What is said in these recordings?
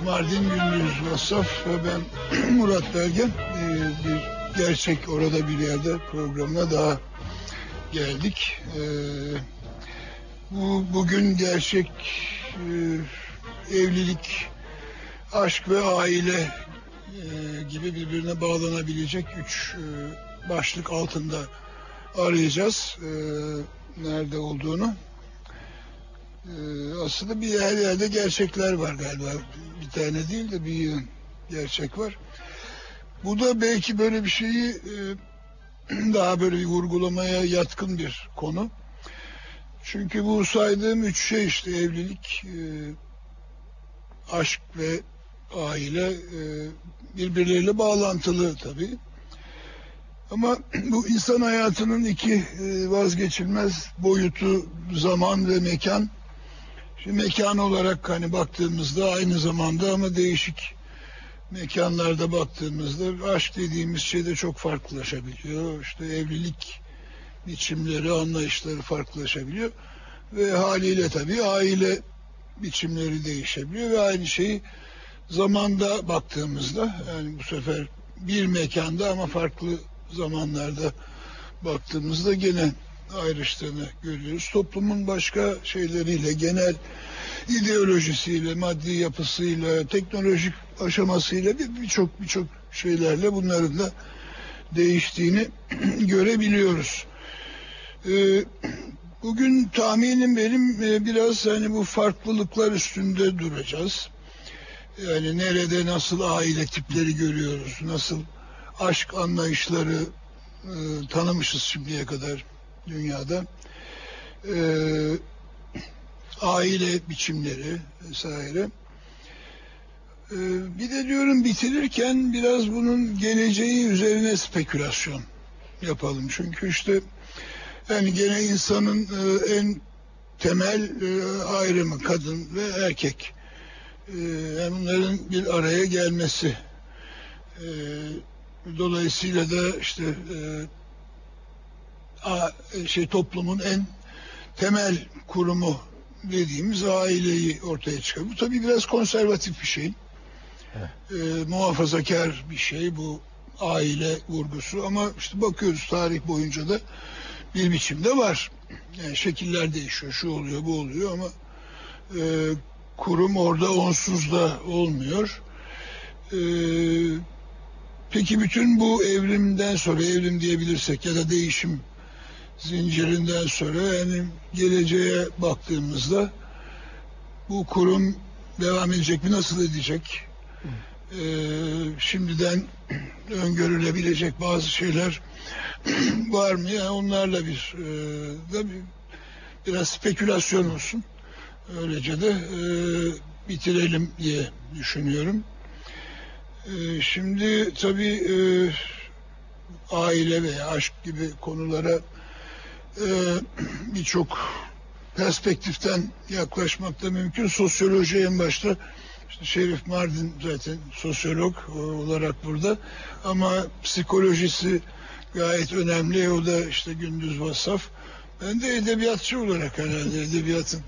Mardin, Gündüz Vassaf ve ben Murat Belgen. Ee, bir gerçek orada bir yerde programına daha geldik. Ee, bu bugün gerçek e, evlilik, aşk ve aile e, gibi birbirine bağlanabilecek üç e, başlık altında arayacağız. E, nerede olduğunu. Ee, aslında bir her yerde gerçekler var galiba. Bir tane değil de bir gerçek var. Bu da belki böyle bir şeyi e, daha böyle bir vurgulamaya yatkın bir konu. Çünkü bu saydığım üç şey işte evlilik, e, aşk ve aile e, birbirleriyle bağlantılı tabii. Ama bu insan hayatının iki vazgeçilmez boyutu zaman ve mekan. Şimdi mekan olarak hani baktığımızda aynı zamanda ama değişik mekanlarda baktığımızda aşk dediğimiz şey de çok farklılaşabiliyor. İşte evlilik biçimleri, anlayışları farklılaşabiliyor. Ve haliyle tabii aile biçimleri değişebiliyor ve aynı şeyi zamanda baktığımızda yani bu sefer bir mekanda ama farklı zamanlarda baktığımızda gene ayrıştığını görüyoruz. Toplumun başka şeyleriyle, genel ideolojisiyle, maddi yapısıyla, teknolojik aşamasıyla birçok birçok şeylerle bunların da değiştiğini görebiliyoruz. Ee, bugün tahminim benim e, biraz hani bu farklılıklar üstünde duracağız. Yani nerede nasıl aile tipleri görüyoruz, nasıl aşk anlayışları e, tanımışız şimdiye kadar dünyada. E, aile biçimleri vesaire. E, bir de diyorum bitirirken biraz bunun geleceği üzerine spekülasyon yapalım. Çünkü işte yani gene insanın e, en temel e, ayrımı kadın ve erkek. E, bunların bir araya gelmesi. E, dolayısıyla da işte e, şey toplumun en temel kurumu dediğimiz aileyi ortaya çıkar. Bu tabii biraz konservatif bir şey. Evet. E, muhafazakar bir şey bu aile vurgusu ama işte bakıyoruz tarih boyunca da bir biçimde var. Yani şekiller değişiyor, şu oluyor, bu oluyor ama e, kurum orada onsuz da olmuyor. E, peki bütün bu evrimden sonra evrim diyebilirsek ya da değişim zincirinden sonra yani geleceğe baktığımızda bu kurum devam edecek mi nasıl edecek? Ee, şimdiden öngörülebilecek bazı şeyler var mı? Yani onlarla bir, e, da bir biraz spekülasyon olsun. Öylece de e, bitirelim diye düşünüyorum. E, şimdi tabii e, aile veya aşk gibi konulara e, birçok perspektiften yaklaşmak da mümkün. Sosyoloji en başta işte Şerif Mardin zaten sosyolog olarak burada ama psikolojisi gayet önemli. O da işte Gündüz Vassaf. Ben de edebiyatçı olarak herhalde edebiyatın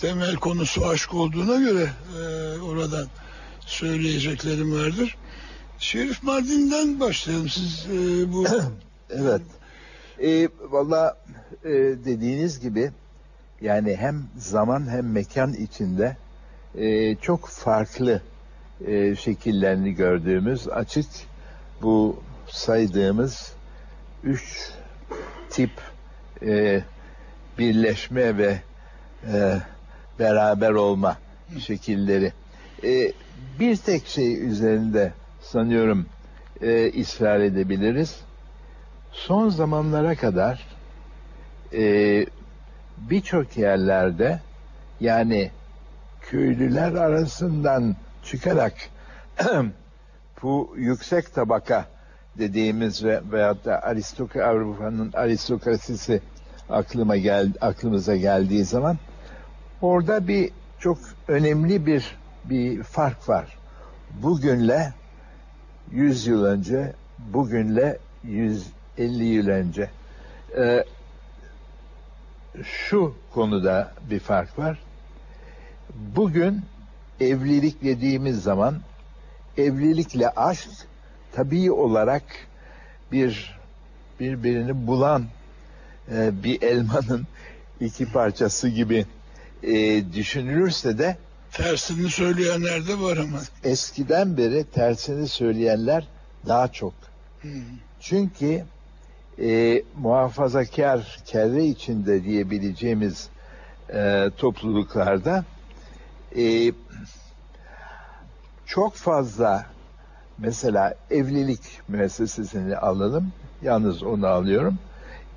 temel konusu aşk olduğuna göre e, oradan söyleyeceklerim vardır. Şerif Mardin'den başlayalım. Siz e, bu... evet. E, Valla e, dediğiniz gibi yani hem zaman hem mekan içinde e, çok farklı e, şekillerini gördüğümüz açık bu saydığımız üç tip e, birleşme ve e, beraber olma şekilleri. E, bir tek şey üzerinde sanıyorum e, ısrar edebiliriz son zamanlara kadar e, birçok yerlerde yani köylüler arasından çıkarak bu yüksek tabaka dediğimiz ve veyahut da aristok Avrupa'nın aristokrasisi aklıma gel aklımıza geldiği zaman orada bir çok önemli bir bir fark var. Bugünle 100 yıl önce, bugünle 100 50 yıl önce. Ee, şu konuda bir fark var. Bugün evlilik dediğimiz zaman evlilikle aşk tabii olarak bir birbirini bulan e, bir elmanın iki parçası gibi e, düşünülürse de Tersini söyleyenler de var ama. eskiden beri tersini söyleyenler daha çok. Hı. Çünkü e, muhafazakar kelle içinde diyebileceğimiz e, topluluklarda e, çok fazla mesela evlilik müessesesini alalım. Yalnız onu alıyorum.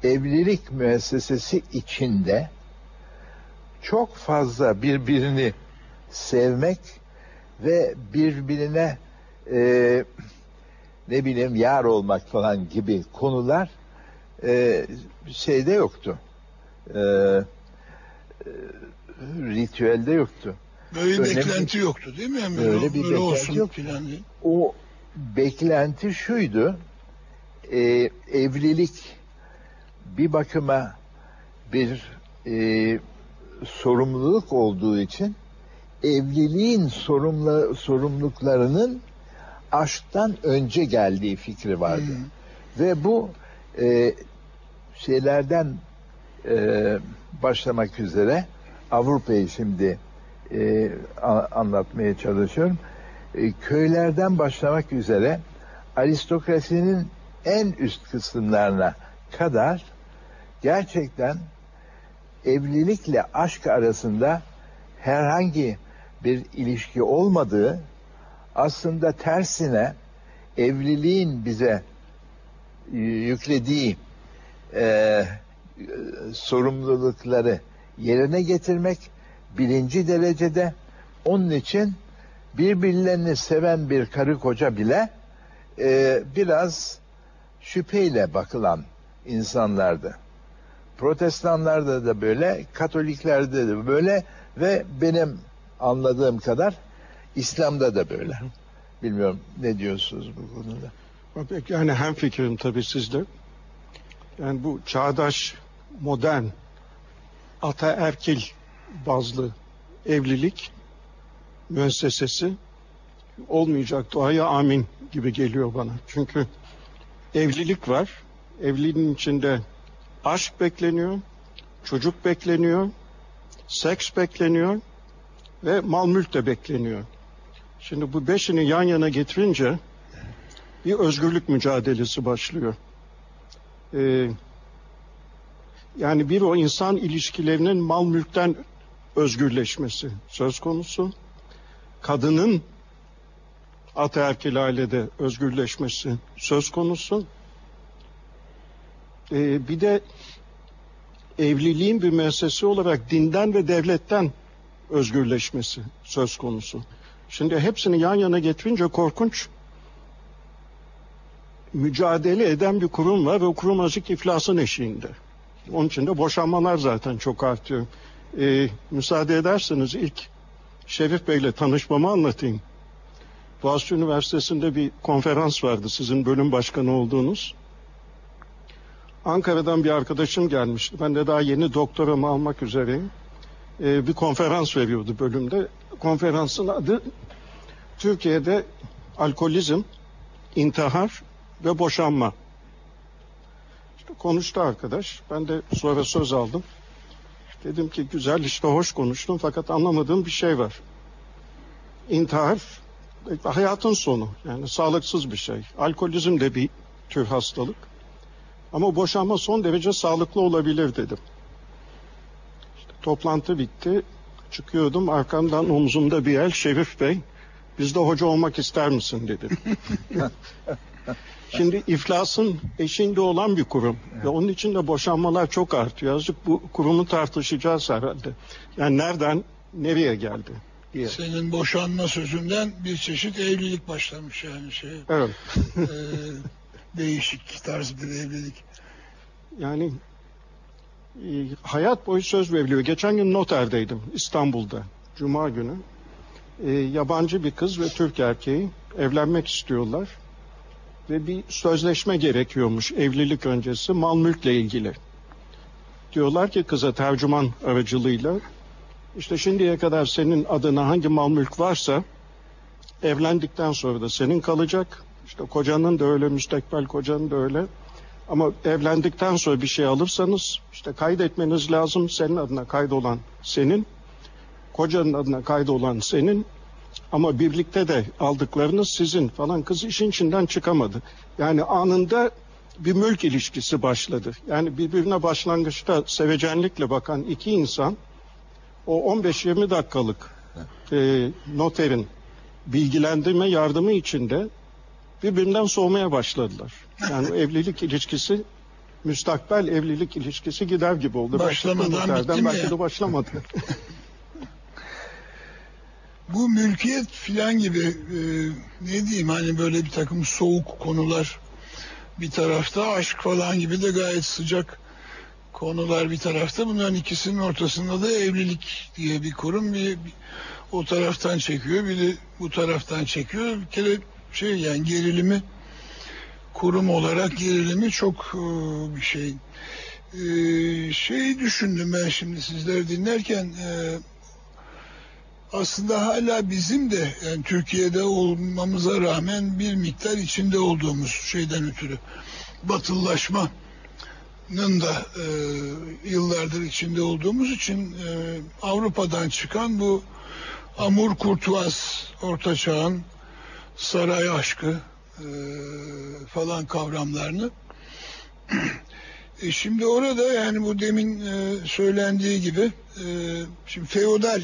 Evlilik müessesesi içinde çok fazla birbirini sevmek ve birbirine e, ne bileyim yar olmak falan gibi konular e, şeyde yoktu. E, e, ritüelde yoktu. Böyle bir beklenti yoktu değil mi? Yani Böyle böyle, bir böyle beklenti yok. diye. O beklenti şuydu. e, evlilik bir bakıma bir e, sorumluluk olduğu için evliliğin sorumlu, sorumluluklarının aşktan önce geldiği fikri vardı. Hı. Ve bu e, şeylerden e, başlamak üzere Avrupa'yı şimdi e, a- anlatmaya çalışıyorum. E, köylerden başlamak üzere aristokrasinin en üst kısımlarına kadar gerçekten evlilikle aşk arasında herhangi bir ilişki olmadığı aslında tersine evliliğin bize e, yüklediği e, sorumlulukları yerine getirmek birinci derecede onun için birbirlerini seven bir karı koca bile e, biraz şüpheyle bakılan insanlardı. Protestanlarda da böyle, Katoliklerde de böyle ve benim anladığım kadar İslam'da da böyle. Bilmiyorum ne diyorsunuz bu konuda? Yani hem fikrim tabii sizde. Yani bu çağdaş, modern, ataerkil bazlı evlilik müessesesi olmayacak duaya amin gibi geliyor bana. Çünkü evlilik var. Evliliğin içinde aşk bekleniyor, çocuk bekleniyor, seks bekleniyor ve mal mülk de bekleniyor. Şimdi bu beşini yan yana getirince bir özgürlük mücadelesi başlıyor. Ee, yani bir o insan ilişkilerinin mal mülkten özgürleşmesi söz konusu. Kadının ataerkil ailede özgürleşmesi söz konusu. Ee, bir de evliliğin bir müessesi olarak dinden ve devletten özgürleşmesi söz konusu. Şimdi hepsini yan yana getirince korkunç mücadele eden bir kurum var ve o kurum azıcık iflasın eşiğinde. Onun için de boşanmalar zaten çok artıyor. Ee, müsaade ederseniz ilk Şerif Bey'le tanışmamı anlatayım. Boğaziçi Üniversitesi'nde bir konferans vardı sizin bölüm başkanı olduğunuz. Ankara'dan bir arkadaşım gelmişti. Ben de daha yeni doktoramı almak üzereyim. Ee, bir konferans veriyordu bölümde. Konferansın adı Türkiye'de alkolizm, intihar ve boşanma. İşte konuştu arkadaş. Ben de sonra söz aldım. Dedim ki güzel işte hoş konuştun fakat anlamadığım bir şey var. İntihar hayatın sonu. Yani sağlıksız bir şey. Alkolizm de bir tür hastalık. Ama boşanma son derece sağlıklı olabilir dedim. İşte toplantı bitti. Çıkıyordum arkamdan omzumda bir el Şerif Bey bizde hoca olmak ister misin dedi. Şimdi iflasın eşiğinde olan bir kurum ve onun için de boşanmalar çok artıyor. Azıcık bu kurumu tartışacağız herhalde. Yani nereden nereye geldi diye. Senin boşanma sözünden bir çeşit evlilik başlamış yani şey. Evet. e, değişik tarz bir evlilik. Yani e, hayat boyu söz veriliyor. Geçen gün noterdeydim İstanbul'da. Cuma günü. E, yabancı bir kız ve Türk erkeği evlenmek istiyorlar. Ve bir sözleşme gerekiyormuş evlilik öncesi mal mülkle ilgili. Diyorlar ki kıza tercüman aracılığıyla İşte şimdiye kadar senin adına hangi mal mülk varsa evlendikten sonra da senin kalacak. İşte kocanın da öyle, müstakbel kocanın da öyle. Ama evlendikten sonra bir şey alırsanız işte kaydetmeniz lazım. Senin adına kaydolan senin, kocanın adına kaydolan senin. Ama birlikte de aldıklarınız sizin falan. Kız işin içinden çıkamadı. Yani anında bir mülk ilişkisi başladı. Yani birbirine başlangıçta sevecenlikle bakan iki insan o 15-20 dakikalık e, noterin bilgilendirme yardımı içinde birbirinden soğumaya başladılar. Yani evlilik ilişkisi müstakbel evlilik ilişkisi gider gibi oldu. Başlamadan bitti mi belki de başlamadı. Bu mülkiyet filan gibi e, ne diyeyim hani böyle bir takım soğuk konular bir tarafta aşk falan gibi de gayet sıcak konular bir tarafta. Bunların ikisinin ortasında da evlilik diye bir kurum bir, bir o taraftan çekiyor bir de bu taraftan çekiyor. Bir kere şey yani gerilimi kurum olarak gerilimi çok e, bir şey. E, şey düşündüm ben şimdi sizleri dinlerken e, aslında hala bizim de yani Türkiye'de olmamıza rağmen bir miktar içinde olduğumuz şeyden ötürü batılılaşmanın da e, yıllardır içinde olduğumuz için e, Avrupa'dan çıkan bu amur kurtuaz orta çağın saray aşkı e, falan kavramlarını. E şimdi orada yani bu demin e, söylendiği gibi e, şimdi feodal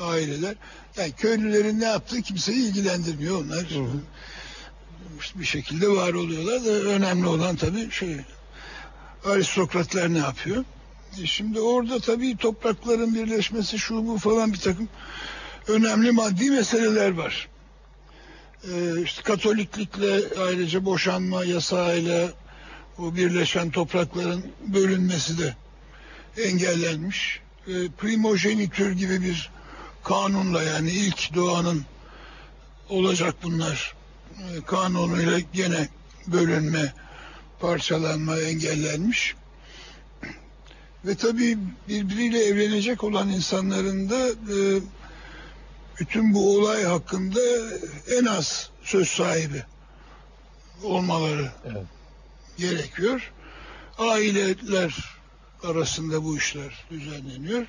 aileler. Yani köylülerin ne yaptığı kimseyi ilgilendirmiyor onlar. Bir şekilde var oluyorlar da önemli olan tabii şey aristokratlar ne yapıyor? E şimdi orada tabii toprakların birleşmesi şu bu falan bir takım önemli maddi meseleler var. E, işte Katoliklikle ayrıca boşanma yasağıyla o birleşen toprakların bölünmesi de engellenmiş. E, primojenitür gibi bir kanunla yani ilk doğanın olacak bunlar e, kanunuyla gene bölünme, parçalanma engellenmiş. Ve tabii birbiriyle evlenecek olan insanların da e, bütün bu olay hakkında en az söz sahibi olmaları Evet. gerekiyor. Aileler arasında bu işler düzenleniyor.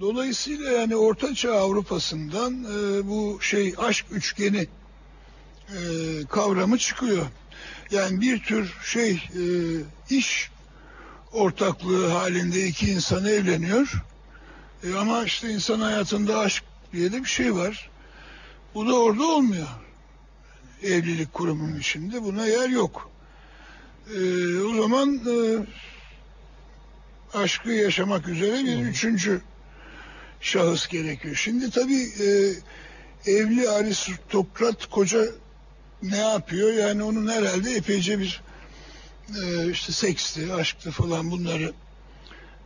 Dolayısıyla yani Orta Çağ Avrupa'sından e, bu şey aşk üçgeni e, kavramı çıkıyor. Yani bir tür şey e, iş ortaklığı halinde iki insan evleniyor. E, ama işte insan hayatında aşk diye de bir şey var. Bu da orada olmuyor. Evlilik kurumunun içinde buna yer yok. E, o zaman e, aşkı yaşamak üzere bir üçüncü şahıs gerekiyor. Şimdi tabii e, evli aristokrat koca ne yapıyor? Yani onun herhalde epeyce bir e, işte seksti, aşktı falan bunları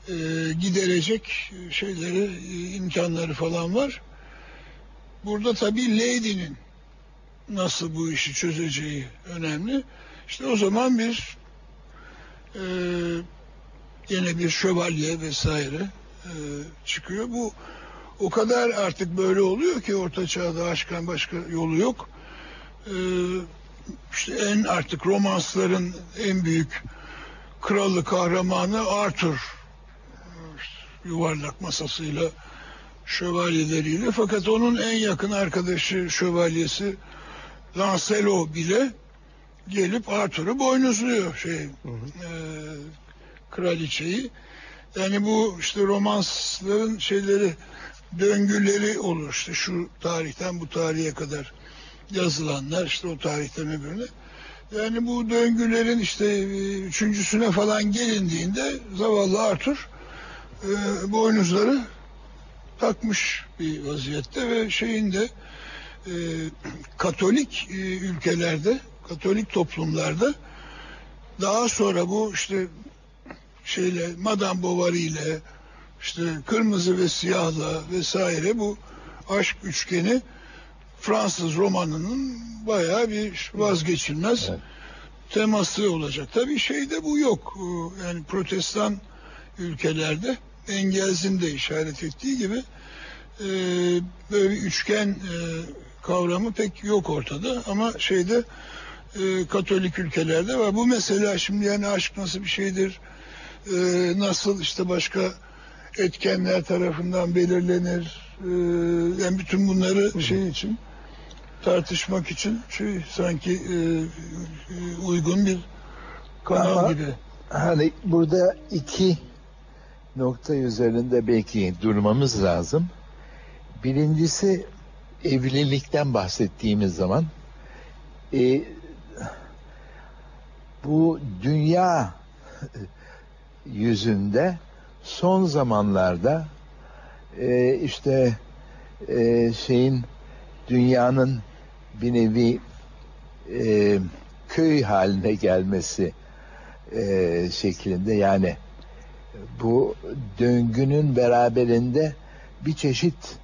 e, giderecek şeyleri, e, imkanları falan var. Burada tabii Lady'nin nasıl bu işi çözeceği önemli. İşte o zaman bir e, yine bir şövalye vesaire e, çıkıyor. Bu o kadar artık böyle oluyor ki orta çağda aşkın başka yolu yok. E, işte en artık romansların en büyük kralı kahramanı Arthur. İşte yuvarlak masasıyla şövalyeleriyle fakat onun en yakın arkadaşı şövalyesi Lancelot bile gelip Arthur'u boynuzluyor şey e, kraliçeyi. Yani bu işte romansların şeyleri döngüleri olur işte şu tarihten bu tarihe kadar yazılanlar işte o tarihten öbürüne. Yani bu döngülerin işte e, üçüncüsüne falan gelindiğinde zavallı Arthur e, boynuzları takmış bir vaziyette ve şeyinde e, Katolik e, ülkelerde, Katolik toplumlarda daha sonra bu işte şeyle Madame Bovary ile işte kırmızı ve siyahla vesaire bu aşk üçgeni Fransız romanının bayağı bir vazgeçilmez Evet. teması olacak. Tabii şeyde bu yok. Ee, Yani protestan ülkelerde Engels'in de işaret ettiği gibi e, böyle bir üçgen e, kavramı pek yok ortada ama şeyde e, Katolik ülkelerde var. Bu mesela şimdi yani aşk nasıl bir şeydir? E, nasıl işte başka etkenler tarafından belirlenir? E, yani bütün bunları şey için tartışmak için şey sanki e, e, uygun bir kanal Ama- gibi. Hani burada iki nokta üzerinde belki durmamız lazım. Birincisi evlilikten bahsettiğimiz zaman e, bu dünya yüzünde son zamanlarda e, işte e, şeyin dünyanın bir nevi e, köy haline gelmesi e, şeklinde. Yani bu döngünün beraberinde bir çeşit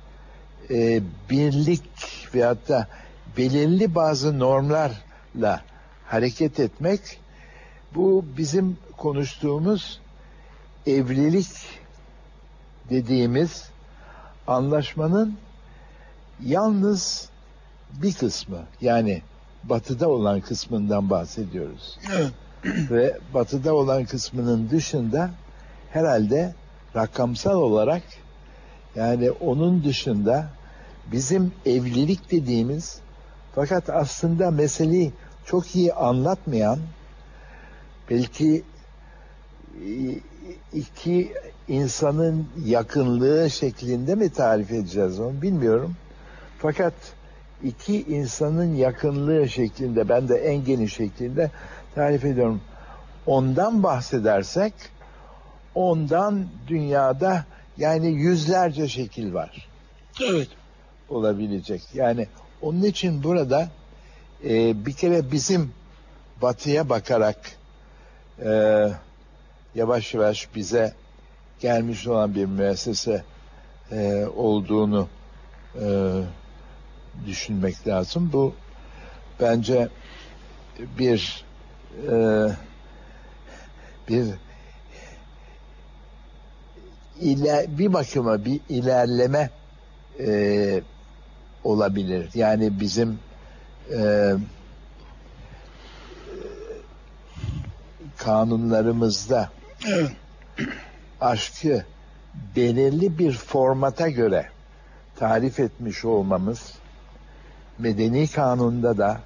e, birlik veyahut da belirli bazı normlarla hareket etmek bu bizim konuştuğumuz evlilik dediğimiz anlaşmanın yalnız bir kısmı yani batıda olan kısmından bahsediyoruz. Ve batıda olan kısmının dışında herhalde rakamsal olarak yani onun dışında bizim evlilik dediğimiz fakat aslında meseleyi çok iyi anlatmayan belki i- iki insanın yakınlığı şeklinde mi tarif edeceğiz onu bilmiyorum. Fakat iki insanın yakınlığı şeklinde ben de en geniş şeklinde tarif ediyorum. Ondan bahsedersek ondan dünyada yani yüzlerce şekil var Evet. olabilecek. Yani onun için burada e, bir kere bizim batıya bakarak e, yavaş yavaş bize gelmiş olan bir müessese e, olduğunu e, düşünmek lazım. Bu bence bir e, bir ile bir bakıma bir ilerleme e, olabilir. Yani bizim e, kanunlarımızda Aşkı belirli bir formata göre tarif etmiş olmamız medeni kanunda da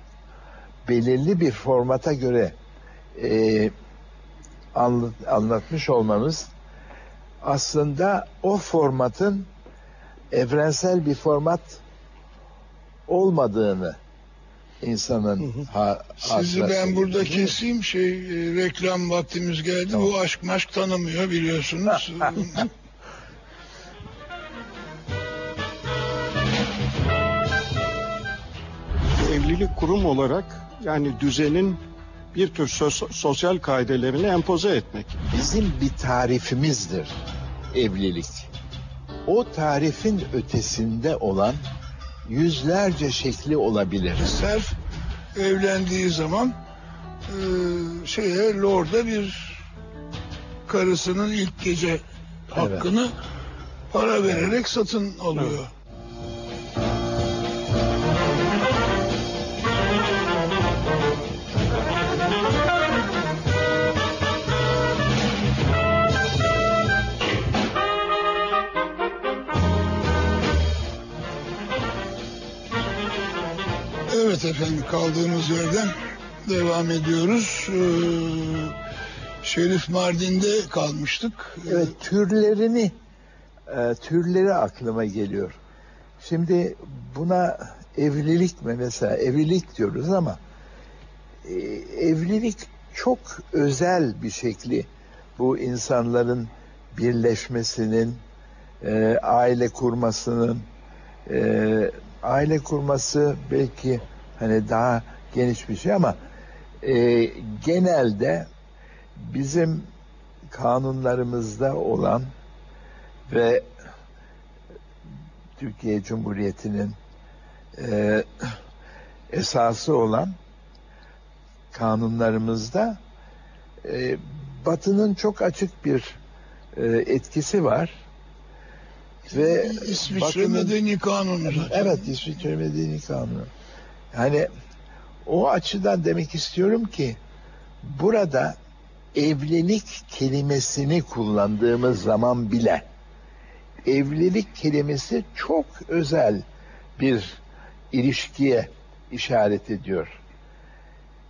belirli bir formata göre e, anlat, anlatmış olmamız aslında o formatın evrensel bir format olmadığını insanın ha, Sizi ben burada keseyim şey e, reklam vaktimiz geldi. Bu aşk maşk tanımıyor biliyorsunuz. Evlilik kurum olarak yani düzenin bir tür sos- sosyal kaidelerini empoze etmek. bizim bir tarifimizdir evlilik. O tarifin ötesinde olan yüzlerce şekli olabilir. Serf evlendiği zaman e, şeye Lord'a bir karısının ilk gece hakkını para vererek satın alıyor. Evet efendim kaldığımız yerden devam ediyoruz. Ee, Şerif Mardin'de kalmıştık. Evet türlerini e, türleri aklıma geliyor. Şimdi buna evlilik mi mesela evlilik diyoruz ama e, evlilik çok özel bir şekli bu insanların birleşmesinin e, aile kurmasının e, aile kurması belki hani daha geniş bir şey ama e, genelde bizim kanunlarımızda olan ve Türkiye Cumhuriyeti'nin e, esası olan kanunlarımızda e, Batı'nın çok açık bir e, etkisi var. Ve İsviçre bakımın- Medeni Kanunu. Evet İsviçre Medeni Kanunu. Yani o açıdan demek istiyorum ki burada evlilik kelimesini kullandığımız zaman bile evlilik kelimesi çok özel bir ilişkiye işaret ediyor.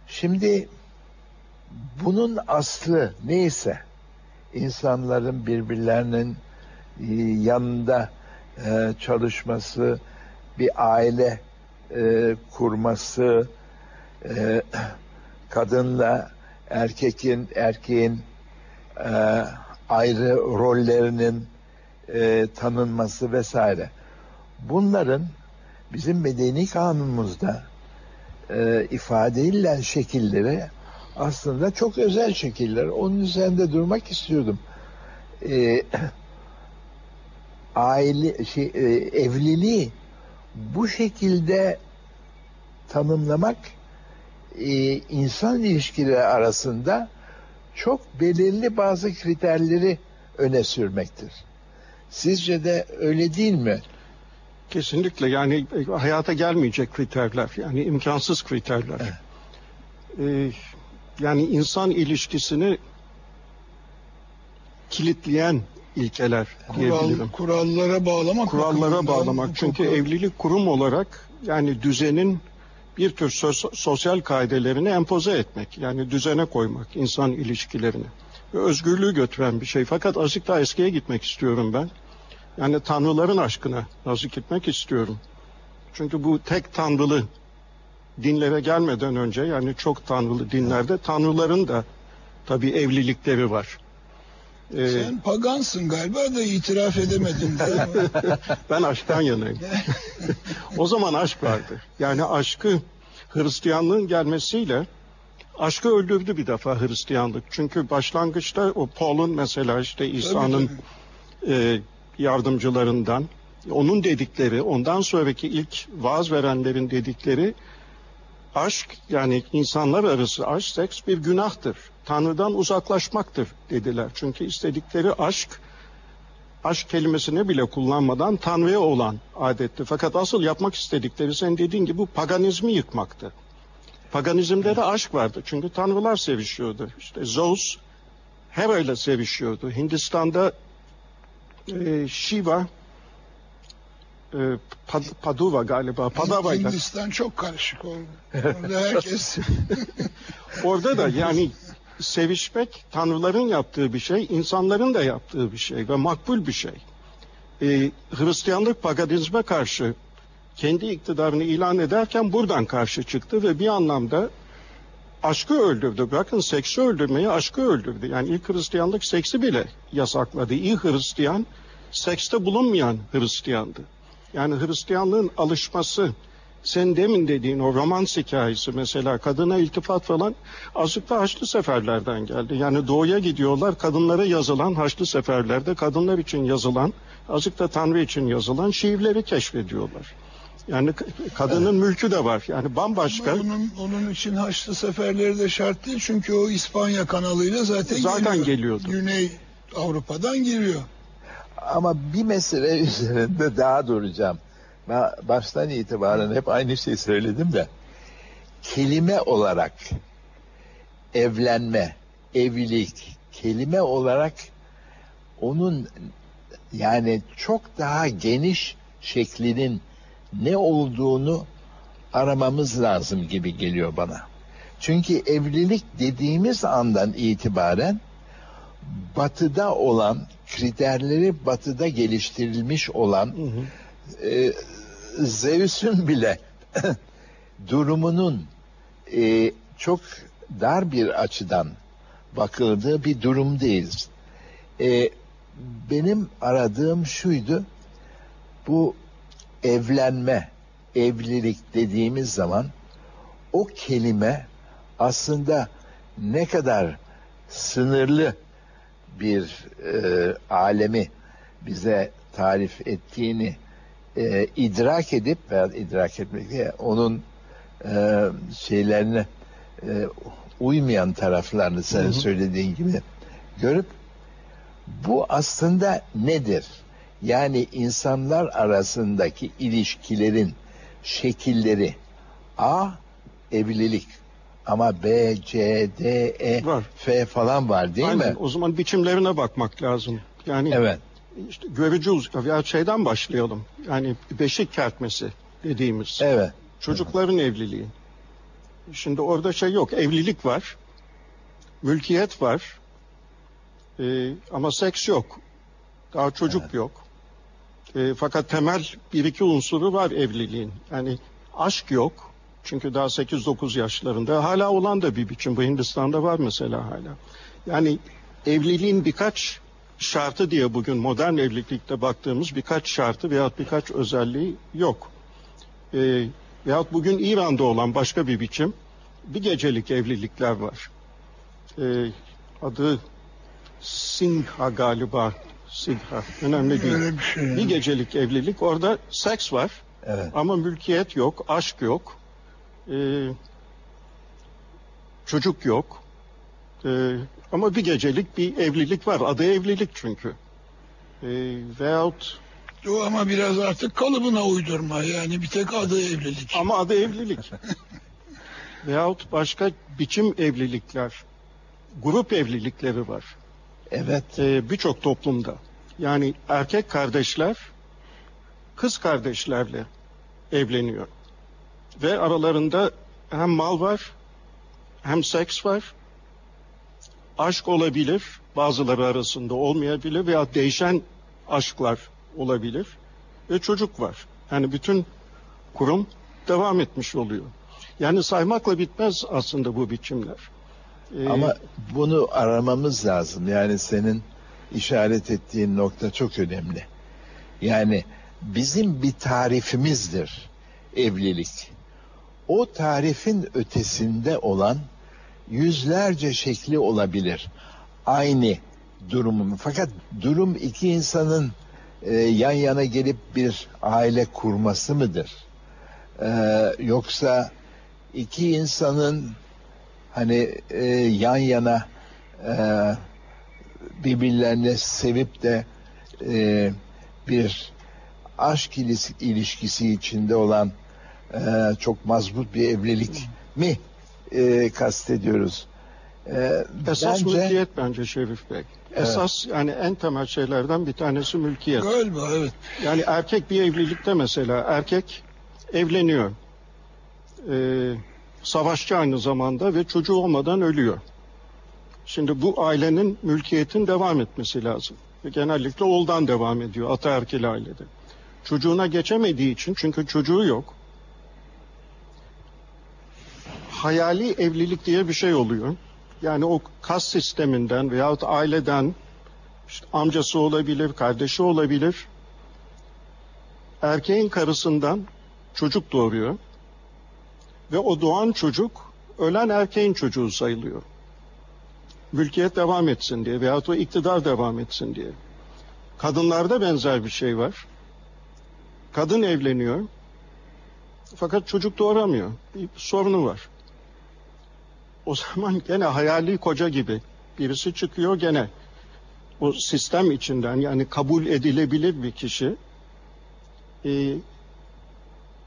Şimdi bunun aslı neyse insanların birbirlerinin e, yanında e, çalışması, bir aile e, kurması, e, kadınla erkekin erkeğin e, ayrı rollerinin e, tanınması vesaire. Bunların bizim medeni kanunumuzda e, ifade edilen şekilleri aslında çok özel şekiller. Onun üzerinde durmak istiyordum. E, aile şey, e, evliliği bu şekilde tanımlamak e, insan ilişkileri arasında çok belirli bazı kriterleri öne sürmektir. Sizce de öyle değil mi? Kesinlikle yani e, hayata gelmeyecek kriterler yani imkansız kriterler. Ee, yani insan ilişkisini kilitleyen ilkeler Kural, diyebilirim. kurallara bağlamak. Kurallara bağlamak. Çünkü çok- evlilik kurum olarak yani düzenin bir tür sos- sosyal kaidelerini empoze etmek. Yani düzene koymak insan ilişkilerini. Ve özgürlüğü götüren bir şey. Fakat azıcık daha eskiye gitmek istiyorum ben. Yani tanrıların aşkına azıcık gitmek istiyorum. Çünkü bu tek tanrılı dinlere gelmeden önce yani çok tanrılı dinlerde tanrıların da tabii evlilikleri var. Ee, Sen pagansın galiba da itiraf edemedin. Ben aşktan yanayım. o zaman aşk vardı. Yani aşkı Hristiyanlığın gelmesiyle aşkı öldürdü bir defa Hristiyanlık. Çünkü başlangıçta o Paul'un mesela işte İsa'nın e, yardımcılarından onun dedikleri, ondan sonraki ilk vaaz verenlerin dedikleri aşk yani insanlar arası aşk seks bir günahtır. Tanrı'dan uzaklaşmaktır dediler. Çünkü istedikleri aşk aşk kelimesini bile kullanmadan Tanrı'ya olan adetti. Fakat asıl yapmak istedikleri sen dediğin gibi bu paganizmi yıkmaktı. Paganizmde de aşk vardı. Çünkü tanrılar sevişiyordu. İşte Zeus Hera ile sevişiyordu. Hindistan'da e, Shiva e, Pad- Paduva galiba Padava ile. Hindistan çok karışık oldu. Orada herkes Orada da yani sevişmek tanrıların yaptığı bir şey, insanların da yaptığı bir şey ve makbul bir şey. Ee, Hristiyanlık paganizme karşı kendi iktidarını ilan ederken buradan karşı çıktı ve bir anlamda aşkı öldürdü. Bakın seksi öldürmeyi aşkı öldürdü. Yani ilk Hristiyanlık seksi bile yasakladı. İyi Hristiyan sekste bulunmayan Hristiyandı. Yani Hristiyanlığın alışması sen demin dediğin o romans hikayesi mesela kadına iltifat falan azıcık da Haçlı Seferlerden geldi. Yani doğuya gidiyorlar kadınlara yazılan Haçlı Seferlerde kadınlar için yazılan azıcık da Tanrı için yazılan şiirleri keşfediyorlar. Yani kadının mülkü de var. Yani bambaşka. onun, onun için Haçlı seferleri de şart değil. Çünkü o İspanya kanalıyla zaten, Zaten geliyor. geliyordu. Güney Avrupa'dan giriyor. Ama bir mesele üzerinde daha duracağım. Ben baştan itibaren hep aynı şeyi söyledim de kelime olarak evlenme, evlilik kelime olarak onun yani çok daha geniş şeklinin ne olduğunu aramamız lazım gibi geliyor bana. Çünkü evlilik dediğimiz andan itibaren batıda olan kriterleri batıda geliştirilmiş olan e, Zeus'un bile durumunun e, çok dar bir açıdan bakıldığı bir durumdayız. E, benim aradığım şuydu, bu evlenme, evlilik dediğimiz zaman o kelime aslında ne kadar sınırlı bir e, alemi bize tarif ettiğini e, idrak edip veya idrak etmek değil, onun e, şeylerine e, uymayan taraflarını senin söylediğin gibi görüp Bu aslında nedir? Yani insanlar arasındaki ilişkilerin şekilleri A evlilik ama B, C, D, E, Var. F falan var değil Aynen. mi? O zaman biçimlerine bakmak lazım. Yani Evet. işte görücü uz- veya şeyden başlayalım. Yani beşik kertmesi dediğimiz. Evet. Çocukların evliliği. Şimdi orada şey yok. Evlilik var. Mülkiyet var. Ee, ama seks yok. Daha çocuk yok. Ee, fakat temel bir iki unsuru var evliliğin. Yani aşk yok. Çünkü daha 8-9 yaşlarında. Hala olan da bir biçim. Bu Hindistan'da var mesela hala. Yani evliliğin birkaç şartı diye bugün modern evlilikte baktığımız birkaç şartı veyahut birkaç özelliği yok. Ee, veyahut bugün İran'da olan başka bir biçim bir gecelik evlilikler var. Ee, adı Singha galiba. Singha. Önemli değil. Öyle bir şey. Bir gecelik evlilik. Orada seks var Evet. ama mülkiyet yok, aşk yok. Ee, çocuk yok. Ee, ama bir gecelik bir evlilik var. Adı evlilik çünkü. Ee, veyahut O ama biraz artık kalıbına uydurma. Yani bir tek adı evlilik. Ama adı evlilik. Veyahut başka biçim evlilikler, grup evlilikleri var Evet. Ee, birçok toplumda. Yani erkek kardeşler kız kardeşlerle evleniyor. Ve aralarında hem mal var, hem seks var, aşk olabilir, bazıları arasında olmayabilir veya değişen aşklar olabilir ve çocuk var. Yani bütün kurum devam etmiş oluyor. Yani saymakla bitmez aslında bu biçimler. Ee, Ama bunu aramamız lazım. Yani senin işaret ettiğin nokta çok önemli. Yani bizim bir tarifimizdir evlilik. O tarifin ötesinde olan yüzlerce şekli olabilir. Aynı durumu. Fakat durum iki insanın e, yan yana gelip bir aile kurması mıdır? Ee, yoksa iki insanın hani e, yan yana e, birbirlerini sevip de e, bir aşk ilişkisi içinde olan e, çok mazbut bir evlilik mi e, kastediyoruz? E, Esas bence mülkiyet bence Şerif Bey. Esas yani en temel şeylerden bir tanesi mülkiyet. Galiba evet. Yani erkek bir evlilikte mesela erkek evleniyor. Ee, savaşçı aynı zamanda ve çocuğu olmadan ölüyor. Şimdi bu ailenin mülkiyetin devam etmesi lazım. Ve genellikle oğuldan devam ediyor ataerkil ailede. Çocuğuna geçemediği için çünkü çocuğu yok. Hayali evlilik diye bir şey oluyor. Yani o kas sisteminden veyahut aileden işte amcası olabilir, kardeşi olabilir. Erkeğin karısından çocuk doğuruyor. Ve o doğan çocuk ölen erkeğin çocuğu sayılıyor. Mülkiyet devam etsin diye veyahut o iktidar devam etsin diye. Kadınlarda benzer bir şey var. Kadın evleniyor. Fakat çocuk doğuramıyor. Bir sorunu var. O zaman gene hayali koca gibi birisi çıkıyor gene o sistem içinden yani kabul edilebilir bir kişi e,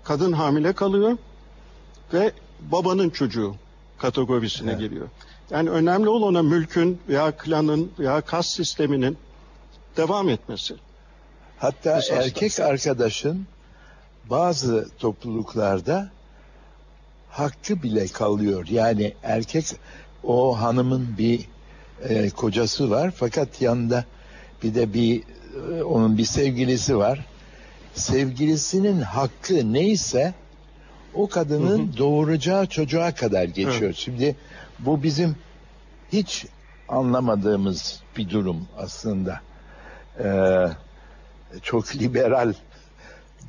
kadın hamile kalıyor ve babanın çocuğu kategorisine Evet. geliyor. Yani önemli olan ona mülkün veya klanın veya kas sisteminin devam etmesi. hatta Esasda. erkek arkadaşın bazı topluluklarda hakkı bile kalıyor. Yani erkek o hanımın bir e, kocası var fakat yanında bir de bir e, onun bir sevgilisi var. Sevgilisinin hakkı neyse o kadının doğuracağı çocuğa kadar geçiyor. Şimdi bu bizim hiç anlamadığımız bir durum aslında. Ee, çok liberal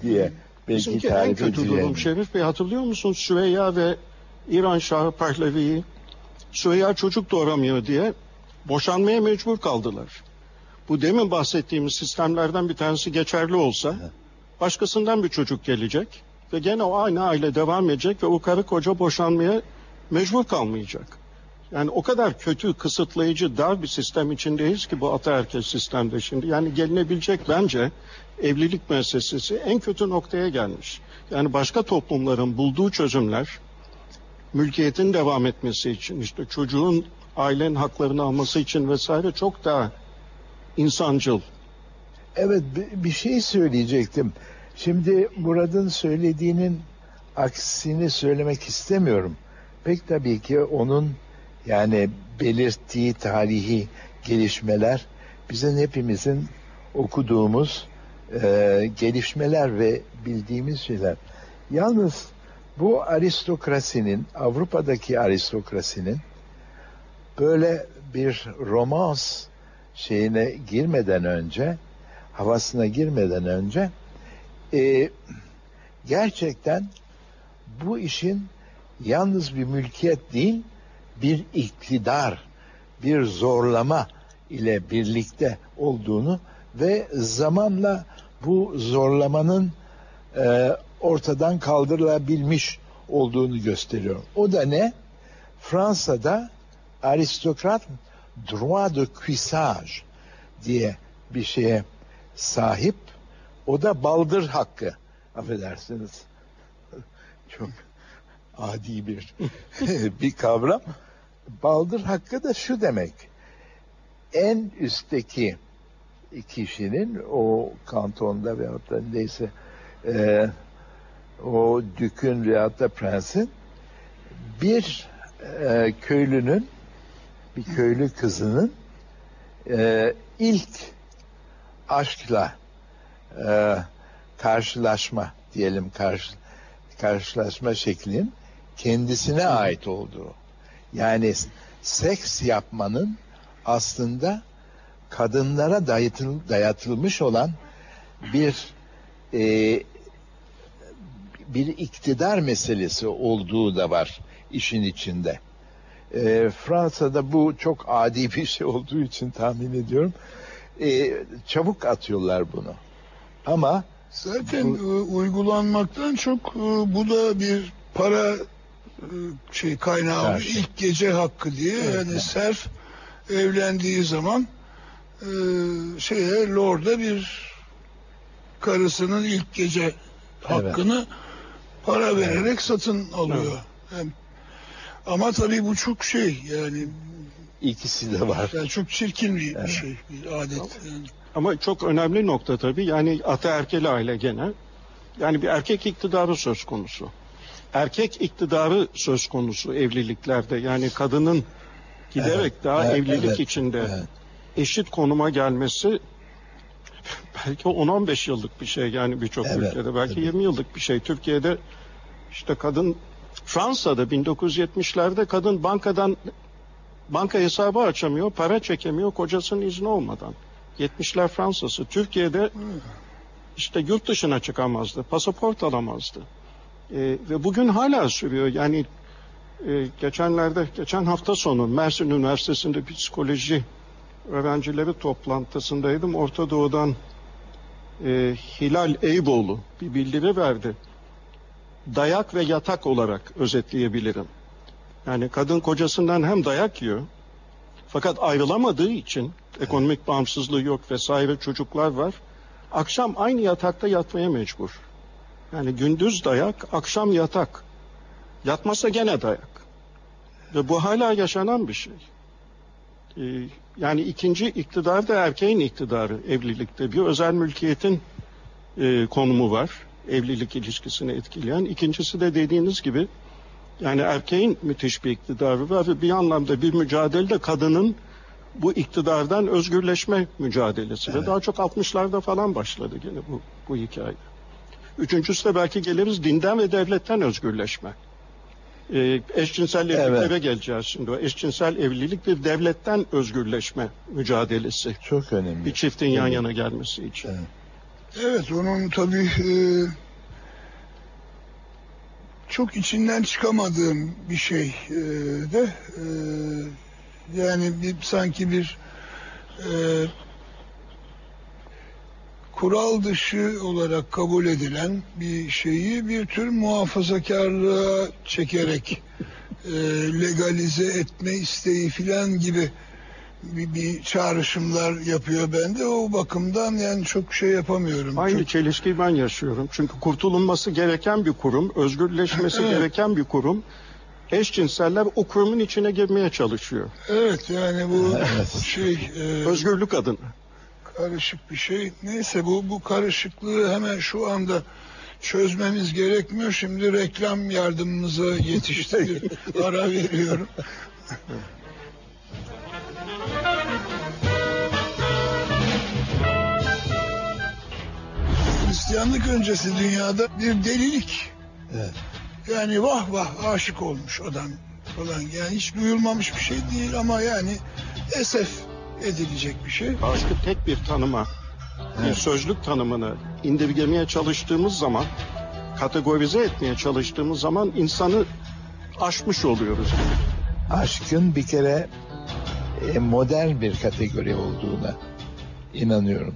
diye belki Bizimki en kötü durum Şerif Bey hatırlıyor musun Süreyya ve İran Şahı Pahlavi'yi Süreyya çocuk doğuramıyor diye boşanmaya mecbur kaldılar. Bu demin bahsettiğimiz sistemlerden bir tanesi geçerli olsa başkasından bir çocuk gelecek ve gene o aynı aile devam edecek ve o karı koca boşanmaya mecbur kalmayacak. Yani o kadar kötü, kısıtlayıcı, dar bir sistem içindeyiz ki bu ataerkil sistemde şimdi. Yani gelinebilecek bence evlilik müessesesi en kötü noktaya gelmiş. Yani başka toplumların bulduğu çözümler mülkiyetin devam etmesi için işte çocuğun ailenin haklarını alması için vesaire çok daha insancıl. Evet bi- bir şey söyleyecektim. Şimdi Murat'ın söylediğinin aksini söylemek istemiyorum. Pek tabii ki onun yani belirttiği tarihi gelişmeler bizim hepimizin okuduğumuz e, gelişmeler ve bildiğimiz şeyler. Yalnız bu aristokrasinin, Avrupa'daki aristokrasinin böyle bir romans şeyine girmeden önce, havasına girmeden önce e, gerçekten bu işin yalnız bir mülkiyet değil, bir iktidar, bir zorlama ile birlikte olduğunu ve zamanla bu zorlamanın e, ortadan kaldırılabilmiş olduğunu gösteriyor. O da ne? Fransa'da aristokrat droit de cuissage diye bir şeye sahip. O da baldır hakkı. Affedersiniz. Çok adi bir bir kavram. Baldır hakkı da şu demek. En üstteki kişinin o kantonda veyahut da neyse e, o dükün veyahut da prensin bir e, köylünün bir köylü kızının e, ilk aşkla e, karşılaşma diyelim karşı, karşılaşma şeklinin kendisine ait olduğu. Yani seks yapmanın aslında kadınlara dayatıl, dayatılmış olan bir e, bir iktidar meselesi olduğu da var işin içinde. E, Fransa'da bu çok adi bir şey olduğu için tahmin ediyorum. E, çabuk atıyorlar bunu. Ama Zaten e, uygulanmaktan çok e, bu da bir para şey kaynağı Karşı. ilk gece hakkı diye Evet, yani evet. serf evlendiği zaman e, şeye lorda bir karısının ilk gece hakkını para vererek satın alıyor. Hem- ama tabii bu çok şey yani, ikisi de var. yani çok çirkin bir, bir Evet. şey bir adet. Yani. Ama çok önemli nokta tabii yani ataerkil aile gene. Yani bir erkek iktidarı söz konusu. Erkek iktidarı söz konusu evliliklerde. Yani kadının giderek Evet, daha evet, evlilik evet, içinde evet. eşit konuma gelmesi belki 10-15 yıllık bir şey yani birçok Evet, ülkede belki tabii. 20 yıllık bir şey. Türkiye'de işte kadın Fransa'da 1970'lerde kadın bankadan banka hesabı açamıyor, para çekemiyor kocasının izni olmadan. 70'ler Fransa'sı. Türkiye'de işte yurt dışına çıkamazdı, pasaport alamazdı. Ee, ve bugün hala sürüyor. Yani e, geçenlerde, geçen hafta sonu Mersin Üniversitesi'nde psikoloji öğrencileri toplantısındaydım. Orta Doğu'dan e, Hilal Eyboğlu bir bildiri verdi. Dayak ve yatak olarak özetleyebilirim. Yani kadın kocasından hem dayak yiyor fakat ayrılamadığı için ekonomik bağımsızlığı yok vesaire çocuklar var. Akşam aynı yatakta yatmaya mecbur. Yani gündüz dayak, akşam yatak. Yatmasa gene dayak. Ve bu hala yaşanan bir şey. Ee, yani ikinci iktidar da erkeğin iktidarı evlilikte. Bir özel mülkiyetin e, konumu var. Evlilik ilişkisini etkileyen. İkincisi de dediğiniz gibi yani erkeğin müthiş bir iktidarı var ve bir anlamda bir mücadelede kadının bu iktidardan özgürleşme mücadelesi ve daha çok 60'larda falan başladı gene bu, bu hikaye. Üçüncüsü de belki geliriz dinden ve devletten özgürleşme. Ee, eşcinsel evliliklere geleceğiz şimdi. O eşcinsel evlilik bir devletten özgürleşme mücadelesi. Çok önemli. Bir çiftin yan Evet. yana gelmesi için. Evet. Evet onun tabii e, çok içinden çıkamadığım bir şey e, de e, yani bir sanki bir e, kural dışı olarak kabul edilen bir şeyi bir tür muhafazakarlığa çekerek e, legalize etme isteği filan gibi bir, bir çağrışımlar yapıyor bende. O bakımdan yani çok şey yapamıyorum. Aynı Çok- çelişkiyi ben yaşıyorum. Çünkü kurtulunması gereken bir kurum, özgürleşmesi Evet. gereken bir kurum. Eşcinseller o kurumun içine girmeye çalışıyor. Evet yani bu şey e, Özgürlük adına. Karışık bir şey. Neyse bu bu karışıklığı hemen şu anda çözmemiz gerekmiyor. Şimdi reklam yardımımıza yetişti. Ara veriyorum. Hristiyanlık öncesi dünyada bir delilik. Evet. Yani vah vah aşık olmuş adam falan. Yani hiç duyulmamış bir şey değil ama yani esef edilecek bir şey. Aşkı tek bir tanıma, bir sözlük tanımını indirgemeye çalıştığımız zaman, kategorize etmeye çalıştığımız zaman insanı aşmış oluyoruz. Aşkın bir kere e, modern bir kategori olduğuna inanıyorum.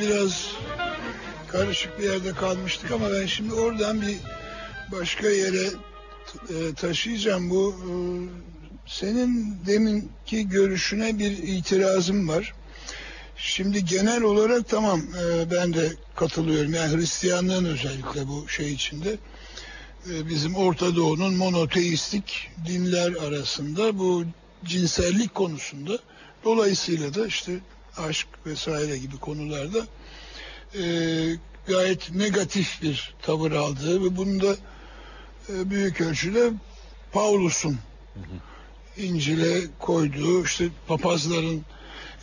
Biraz karışık bir yerde kalmıştık ama ben şimdi oradan bir başka yere e, taşıyacağım. Bu e, senin deminki görüşüne bir itirazım var. Şimdi genel olarak tamam e, ben de katılıyorum. Yani Hristiyanlığın özellikle bu şey içinde bizim Orta Doğu'nun monoteistik dinler arasında bu cinsellik konusunda dolayısıyla da işte aşk vesaire gibi konularda e, gayet negatif bir tavır aldığı ve bunu da e, büyük ölçüde Paulus'un İncil'e koyduğu işte papazların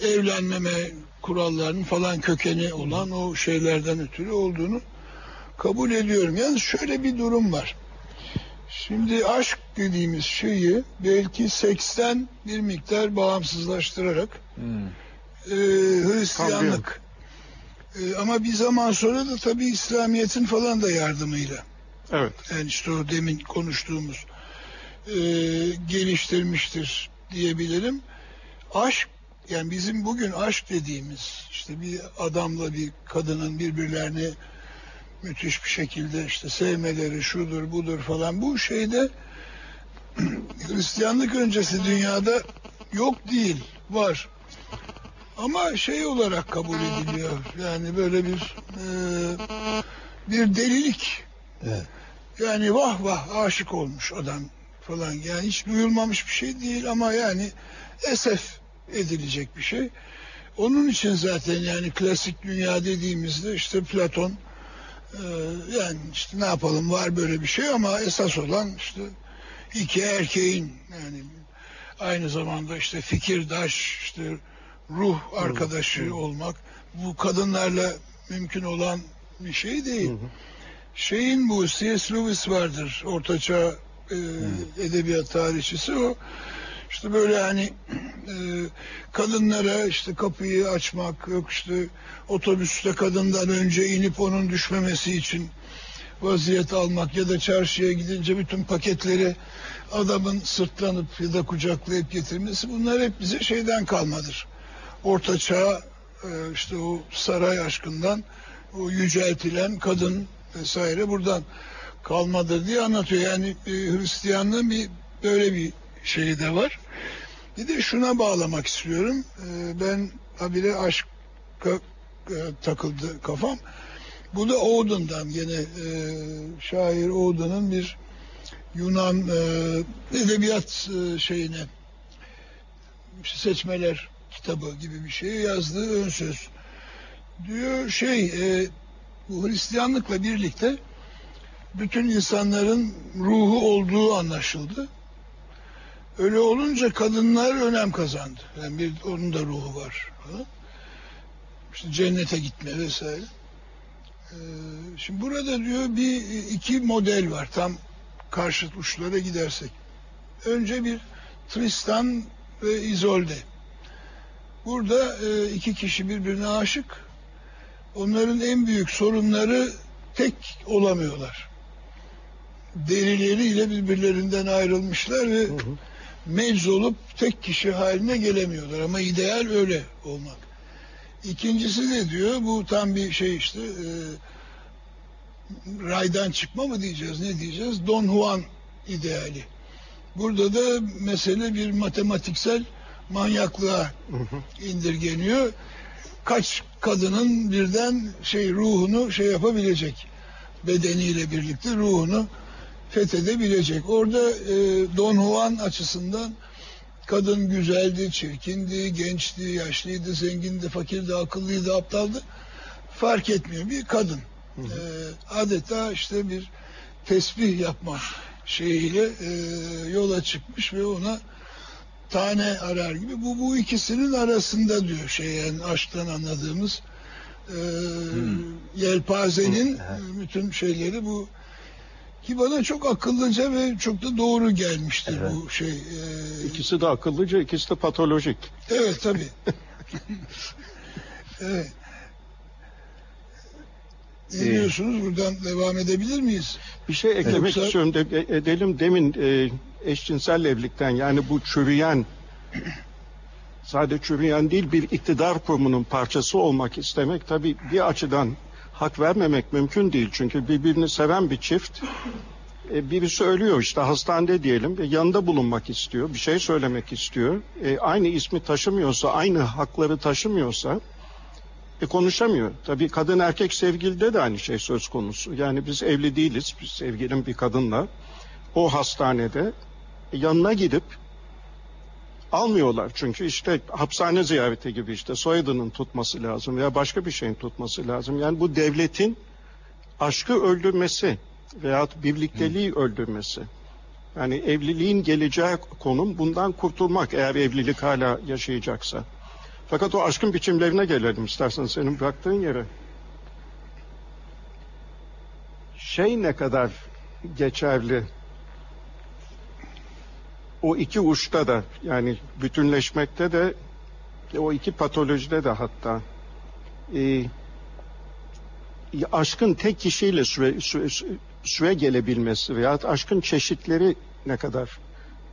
evlenmeme kurallarının falan kökeni olan o şeylerden ötürü olduğunu kabul ediyorum. Yalnız şöyle bir durum var. Şimdi aşk dediğimiz şeyi belki seksten bir miktar bağımsızlaştırarak Hmm. E, Hristiyanlık. E, ama bir zaman sonra da tabii İslamiyet'in falan da yardımıyla. Evet. yani işte o demin konuştuğumuz e, geliştirmiştir diyebilirim. Aşk yani bizim bugün aşk dediğimiz işte bir adamla bir kadının birbirlerini müthiş bir şekilde işte sevmeleri şudur budur falan. Bu şeyde Hristiyanlık öncesi dünyada yok değil var ama şey olarak kabul ediliyor yani böyle bir e, bir delilik Evet. yani vah vah aşık olmuş adam falan yani hiç duyulmamış bir şey değil ama yani esef edilecek bir şey. Onun için zaten yani klasik dünya dediğimizde işte Platon e, yani işte ne yapalım var böyle bir şey ama esas olan işte iki erkeğin yani aynı zamanda işte fikirdaş işte ruh arkadaşı olmak bu kadınlarla mümkün olan bir şey değil. Şeyin bu C.S. Lewis vardır ortaçağ e, edebiyat tarihçisi o işte böyle hani e, kadınlara işte kapıyı açmak yok işte otobüste kadından önce inip onun düşmemesi için vaziyet almak ya da çarşıya gidince bütün paketleri adamın sırtlanıp ya da kucaklayıp getirmesi bunlar hep bize şeyden kalmadır. Orta çağ e, işte o saray aşkından o yüceltilen kadın vesaire buradan kalmadır diye anlatıyor. Yani e, Hristiyanlığın bir böyle bir şeyi de var. Bir de şuna bağlamak istiyorum. E, ben habire aşka e, takıldı kafam. Bu da Oden'dan gene şair Oden'ın bir Yunan edebiyat şeyine seçmeler kitabı gibi bir şey yazdığı ön söz. Diyor şey e, bu Hristiyanlıkla birlikte bütün insanların ruhu olduğu anlaşıldı. Öyle olunca kadınlar önem kazandı. Yani bir onun da ruhu var. falan. İşte cennete gitme vesaire. Ee, şimdi burada diyor bir iki model var. Tam karşıt uçlara gidersek. Önce bir Tristan ve Isolde. Burada e, iki kişi birbirine aşık. Onların en büyük sorunları tek olamıyorlar. Derileriyle birbirlerinden ayrılmışlar ve mecz olup tek kişi haline gelemiyorlar ama ideal öyle olmak. İkincisi ne diyor? Bu tam bir şey işte e, raydan çıkma mı diyeceğiz ne diyeceğiz? Don Juan ideali. Burada da mesele bir matematiksel manyaklığa indirgeniyor. Kaç kadının birden şey ruhunu şey yapabilecek bedeniyle birlikte ruhunu fethedebilecek. Orada e, Don Juan açısından kadın güzeldi, çirkindi, gençti, yaşlıydı, zengindi, fakirdi, akıllıydı, aptaldı. Fark etmiyor. Bir kadın. E, adeta işte bir tesbih yapma şeyiyle e, yola çıkmış ve ona tane arar gibi. Bu bu ikisinin arasında diyor şey yani aşktan anladığımız e, yelpazenin e, bütün şeyleri bu ki bana çok akıllıca ve çok da doğru gelmiştir Evet. bu şey. E, İkisi de akıllıca, ikisi de patolojik. evet tabii. evet. Ne Ee, diyorsunuz? Buradan devam edebilir miyiz? Bir şey eklemek Yoksa- istiyorum de, e- edelim demin e, eşcinsel evlilikten yani bu çürüyen sadece çürüyen değil bir iktidar kurumunun parçası olmak istemek tabii bir açıdan hak vermemek mümkün değil. Çünkü birbirini seven bir çift e, birisi ölüyor işte hastanede diyelim ve yanında bulunmak istiyor, bir şey söylemek istiyor. E, aynı ismi taşımıyorsa, aynı hakları taşımıyorsa e, konuşamıyor. Tabii kadın erkek sevgilide de aynı şey söz konusu. Yani biz evli değiliz. Biz sevgilim bir kadınla o hastanede e, yanına gidip almıyorlar. Çünkü işte hapishane ziyareti gibi işte soyadının tutması lazım veya başka bir şeyin tutması lazım. Yani bu devletin aşkı öldürmesi veyahut birlikteliği öldürmesi. Yani evliliğin geleceği konum bundan kurtulmak eğer evlilik hala yaşayacaksa. Fakat o aşkın biçimlerine gelelim istersen senin bıraktığın yere. Şey ne kadar geçerli o iki uçta da yani bütünleşmekte de o iki patolojide de hatta e, aşkın tek kişiyle süre, süre, süre gelebilmesi veya aşkın çeşitleri ne kadar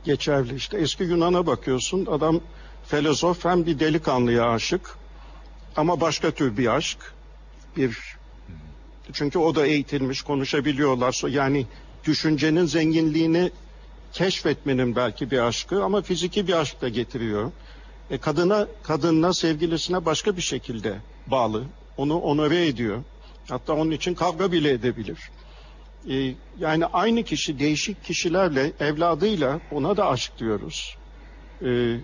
geçerli. İşte eski Yunan'a bakıyorsun adam filozof hem bir delikanlıya aşık ama başka tür bir aşk. Bir çünkü o da eğitilmiş konuşabiliyorlar. Yani düşüncenin zenginliğini keşfetmenin belki bir aşkı ama fiziki bir aşk da getiriyor. E kadına, kadınla sevgilisine başka bir şekilde bağlı. Onu onore ediyor. Hatta onun için kavga bile edebilir. E, yani aynı kişi değişik kişilerle evladıyla ona da aşk diyoruz. E,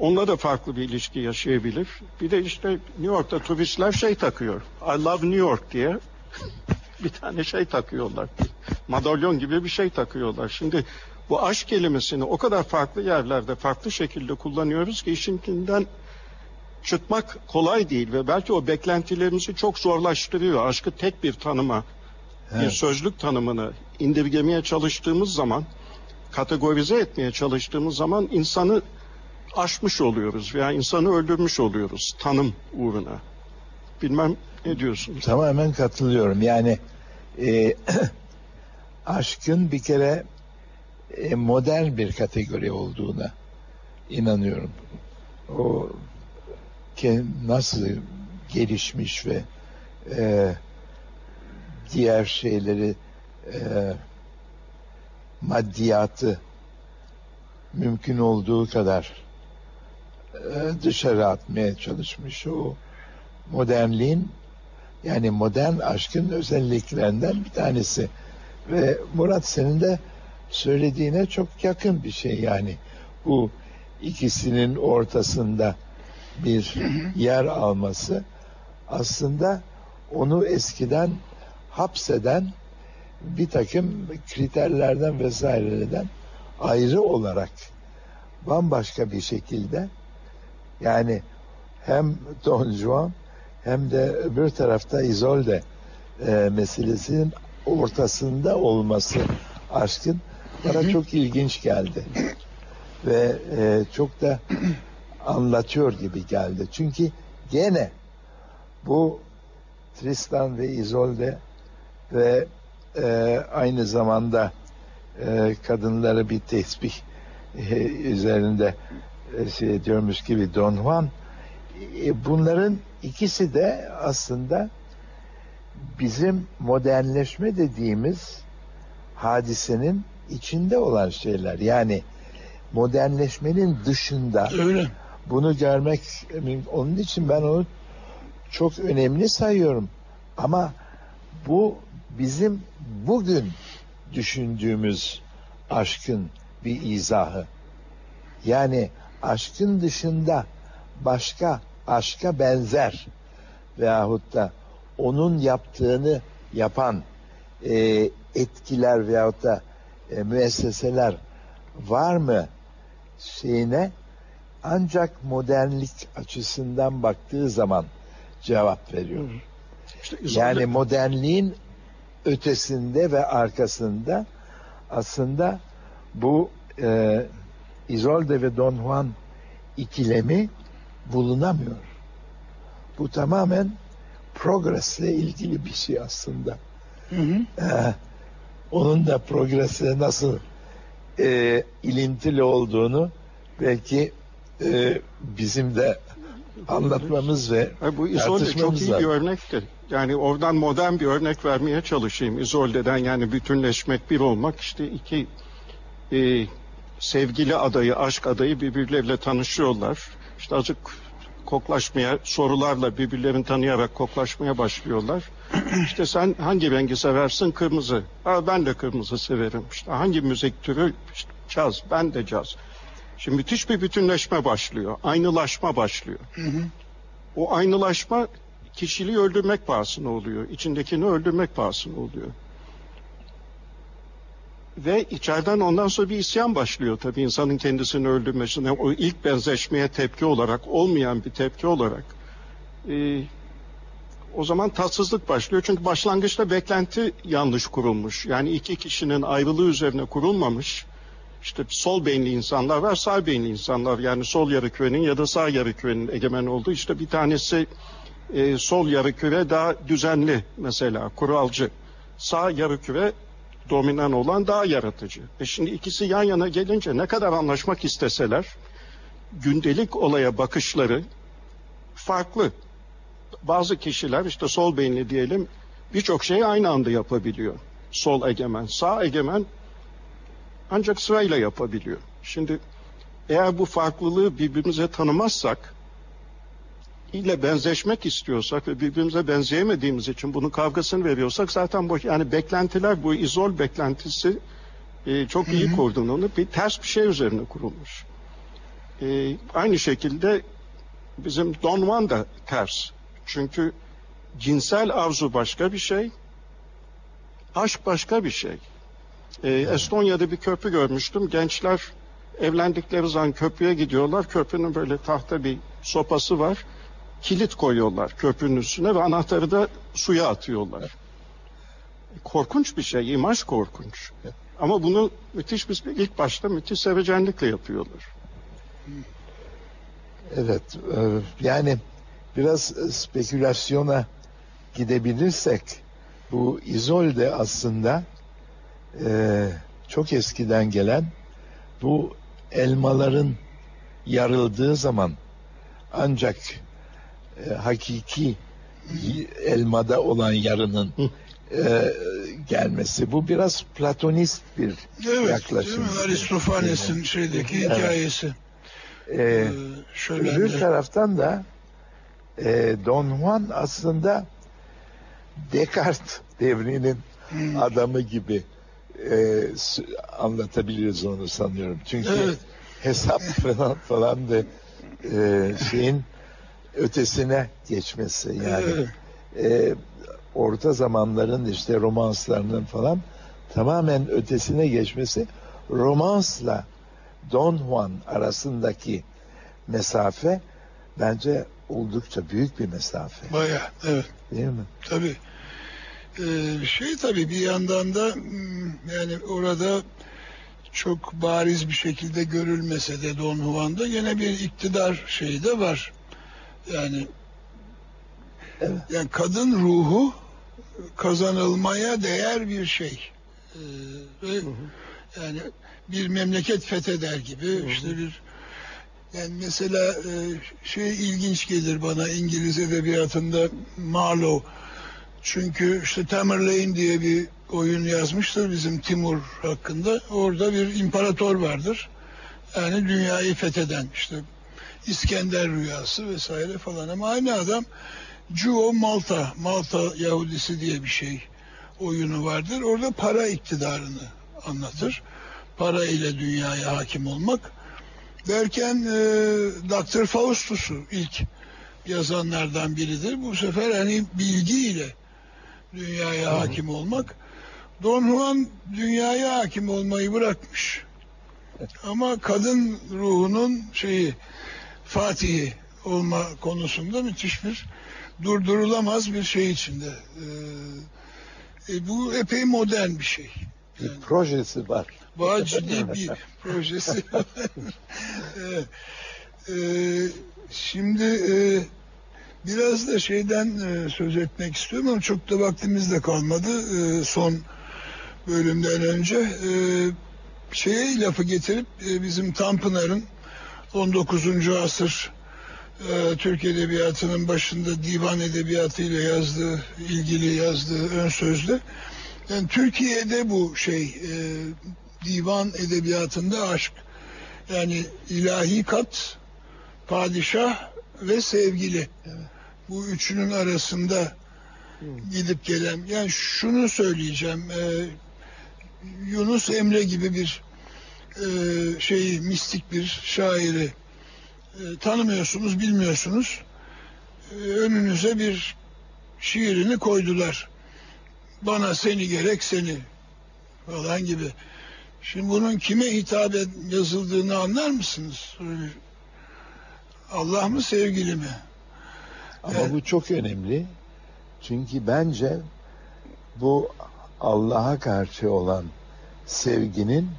onunla da farklı bir ilişki yaşayabilir. Bir de işte New York'ta turistler şey takıyor. I love New York diye bir tane şey takıyorlar. Madalyon gibi bir şey takıyorlar. Şimdi bu aşk kelimesini o kadar farklı yerlerde farklı şekilde kullanıyoruz ki işinkinden çıkmak kolay değil ve belki o beklentilerimizi çok zorlaştırıyor. Aşkı tek bir tanıma, bir Evet. sözlük tanımını indirgemeye çalıştığımız zaman, kategorize etmeye çalıştığımız zaman insanı aşmış oluyoruz veya insanı öldürmüş oluyoruz tanım uğruna. Bilmem ne diyorsunuz? Tamamen katılıyorum. Yani e, aşkın bir kere e, modern bir kategori olduğuna inanıyorum. O ke- nasıl gelişmiş ve e, diğer şeyleri e, maddiyatı mümkün olduğu kadar dışarı atmaya çalışmış o modernliğin yani modern aşkın özelliklerinden bir tanesi. Ve Murat senin de söylediğine çok yakın bir şey yani. Bu ikisinin ortasında bir yer alması aslında onu eskiden hapseden bir takım kriterlerden vesairelerden ayrı olarak bambaşka bir şekilde yani hem Don Juan hem de öbür tarafta Isolde e, meselesinin ortasında olması aşkın bana çok ilginç geldi. Ve e, çok da anlatıyor gibi geldi. Çünkü gene bu Tristan ve Isolde ve e, aynı zamanda e, kadınları bir tesbih e, üzerinde şey ediyormuş gibi Don Juan e, bunların ikisi de aslında bizim modernleşme dediğimiz hadisenin içinde olan şeyler. Yani modernleşmenin dışında Öyle. bunu görmek onun için ben onu çok önemli sayıyorum. Ama bu bizim bugün düşündüğümüz aşkın bir izahı. Yani aşkın dışında başka aşka benzer veyahut da onun yaptığını yapan e, etkiler veyahut da e, müesseseler var mı şeyine ancak modernlik açısından baktığı zaman cevap veriyor. İşte Yani modernliğin ötesinde ve arkasında aslında bu e, Isolde ve Don Juan ikilemi bulunamıyor. Bu tamamen progresle ilgili bir şey aslında. Hı hı. Ee, onun da progresle nasıl e, ilintili olduğunu belki e, bizim de anlatmamız ve Ay, bu İzolde çok iyi bir örnekti. Yani oradan modern bir örnek vermeye çalışayım. İzolde'den yani bütünleşmek, bir olmak. işte iki e, sevgili adayı, aşk adayı birbirleriyle tanışıyorlar. İşte azıcık koklaşmaya, sorularla birbirlerini tanıyarak koklaşmaya başlıyorlar. İşte sen hangi rengi seversin? Kırmızı. Aa, ben de kırmızı severim. İşte hangi müzik türü? İşte caz. Ben de caz. Şimdi müthiş bir bütünleşme başlıyor. Aynılaşma başlıyor. O aynılaşma kişiliği öldürmek pahasına oluyor. İçindekini öldürmek pahasına oluyor. Ve içeriden ondan sonra bir isyan başlıyor tabii insanın kendisini öldürmesine. O ilk benzeşmeye tepki olarak, olmayan bir tepki olarak. Ee, o zaman tatsızlık başlıyor. Çünkü başlangıçta beklenti yanlış kurulmuş. Yani iki kişinin ayrılığı üzerine kurulmamış. İşte sol beyinli insanlar var, sağ beyinli insanlar. Yani sol yarı kürenin ya da sağ yarı kürenin egemen olduğu. İşte bir tanesi e, sol yarı küre daha düzenli mesela, kuralcı. Sağ yarı küre dominan olan daha yaratıcı. E şimdi ikisi yan yana gelince ne kadar anlaşmak isteseler gündelik olaya bakışları farklı. Bazı kişiler işte sol beyinli diyelim birçok şeyi aynı anda yapabiliyor. Sol egemen, sağ egemen ancak sırayla yapabiliyor. Şimdi eğer bu farklılığı birbirimize tanımazsak ile benzeşmek istiyorsak ve birbirimize benzeyemediğimiz için bunun kavgasını veriyorsak zaten bu yani beklentiler bu izol beklentisi e, çok iyi kurdun onu bir ters bir şey üzerine kurulmuş. E, aynı şekilde bizim Don Juan da ters. Çünkü cinsel arzu başka bir şey, aşk başka bir şey. E, Estonya'da bir köprü görmüştüm. Gençler evlendikleri zaman köprüye gidiyorlar. Köprünün böyle tahta bir sopası var. Kilit koyuyorlar köprünün üstüne ve anahtarı da suya atıyorlar. Korkunç bir şey, imaj korkunç. Ama bunu müthiş bir ilk başta müthiş sevecenlikle yapıyorlar. Evet, e, yani biraz e, spekülasyona gidebilirsek bu izolde aslında e, çok eskiden gelen bu elmaların yarıldığı zaman ancak e, hakiki elmada olan yarının e, gelmesi. Bu biraz platonist bir Evet, yaklaşım. mi? Aristofanes'in şeydeki Evet. hikayesi. E, Ee, şöyle Öbür taraftan da e, Don Juan aslında Descartes devrinin adamı gibi e, anlatabiliriz onu sanıyorum. Çünkü Evet. hesap falan falan da e, şeyin ötesine geçmesi yani e, orta zamanların işte romanslarının falan tamamen ötesine geçmesi romansla Don Juan arasındaki mesafe bence oldukça büyük bir mesafe Baya evet değil mi? tabii. Ee, şey tabii bir yandan da hmm, yani orada çok bariz bir şekilde görülmese de Don Juan'da yine bir iktidar şeyi de var. Yani Evet. yani kadın ruhu kazanılmaya değer bir şey. Ee, ve yani bir memleket fetheder gibi işte bir yani mesela e, şey ilginç gelir bana İngiliz edebiyatında Marlowe. Çünkü işte Tamerlane diye bir oyun yazmıştır bizim Timur hakkında. Orada bir imparator vardır. Yani dünyayı fetheden işte İskender rüyası vesaire falan ama aynı adam Cuo Malta, Malta Yahudisi diye bir şey oyunu vardır. Orada para iktidarını anlatır. Para ile dünyaya hakim olmak. Derken e, Dr. Faustus'u ilk yazanlardan biridir. Bu sefer hani bilgiyle dünyaya hakim olmak. Don Juan dünyaya hakim olmayı bırakmış. Ama kadın ruhunun şeyi Fatih'i olma konusunda müthiş bir durdurulamaz bir şey içinde. Ee, e, bu epey modern bir şey. Bir projesi var. Ciddi bir projesi. evet. Ee, şimdi e, biraz da şeyden e, söz etmek istiyorum ama çok da vaktimiz de kalmadı. E, son bölümden önce e, şeye lafı getirip e, bizim Tanpınar'ın 19. asır e, Türk Edebiyatı'nın başında divan edebiyatı ile yazdığı, ilgili yazdığı ön sözde. Yani Türkiye'de bu şey e, divan edebiyatında aşk yani ilahi kat, padişah ve sevgili. Bu üçünün arasında gidip gelen. Yani şunu söyleyeceğim. E, Yunus Emre gibi bir e, şey mistik bir şairi e, tanımıyorsunuz, bilmiyorsunuz. E, önünüze bir şiirini koydular. Bana seni gerek seni falan gibi. Şimdi bunun kime hitap yazıldığını anlar mısınız? Allah mı sevgili mi? Ama Evet. bu çok önemli. Çünkü bence bu Allah'a karşı olan sevginin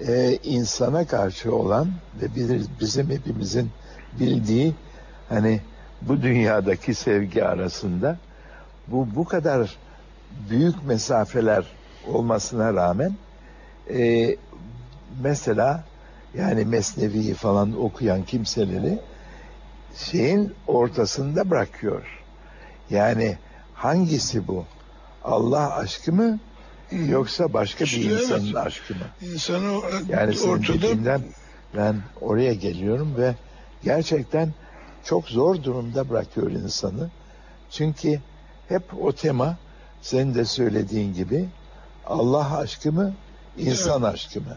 e, insana karşı olan ve biz- bizim hepimizin bildiği hani bu dünyadaki sevgi arasında bu bu kadar büyük mesafeler olmasına rağmen e, mesela yani Mesnevi'yi falan okuyan kimseleri şeyin ortasında bırakıyor. Yani hangisi bu? Allah aşkı mı yoksa başka İşte bir evet. insanın aşkı mı? İnsanı o- Yani ortada dediğinden ben oraya geliyorum ve gerçekten çok zor durumda bırakıyor insanı. Çünkü hep o tema senin de söylediğin gibi Allah aşkı mı, insan aşkı mı?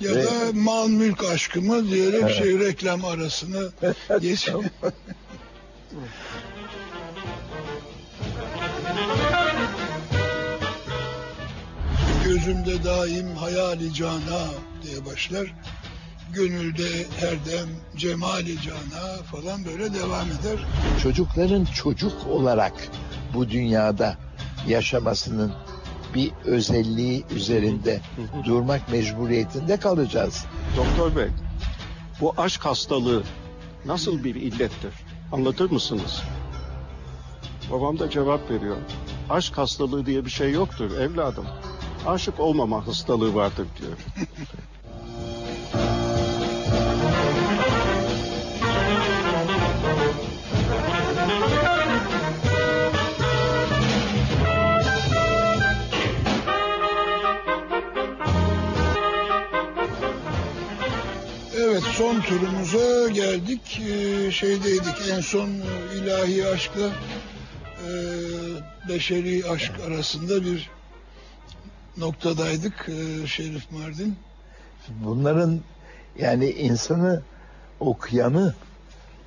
ya Ve- da mal mülk aşkı mı diyerek Evet. şey reklam arasını geç. Gözümde daim hayali cana diye başlar. Gönülde her dem cemali cana falan böyle devam eder. Çocukların çocuk olarak bu dünyada yaşamasının bir özelliği üzerinde durmak mecburiyetinde kalacağız. Doktor Bey, bu aşk hastalığı nasıl bir illettir? Anlatır mısınız? Babam da cevap veriyor. Aşk hastalığı diye bir şey yoktur evladım. Aşık olmama hastalığı vardır diyor. Evet son turumuza geldik. Ee, şeydeydik en son ilahi aşkla e, beşeri aşk arasında bir noktadaydık e, Şerif Mardin. Bunların yani insanı okuyanı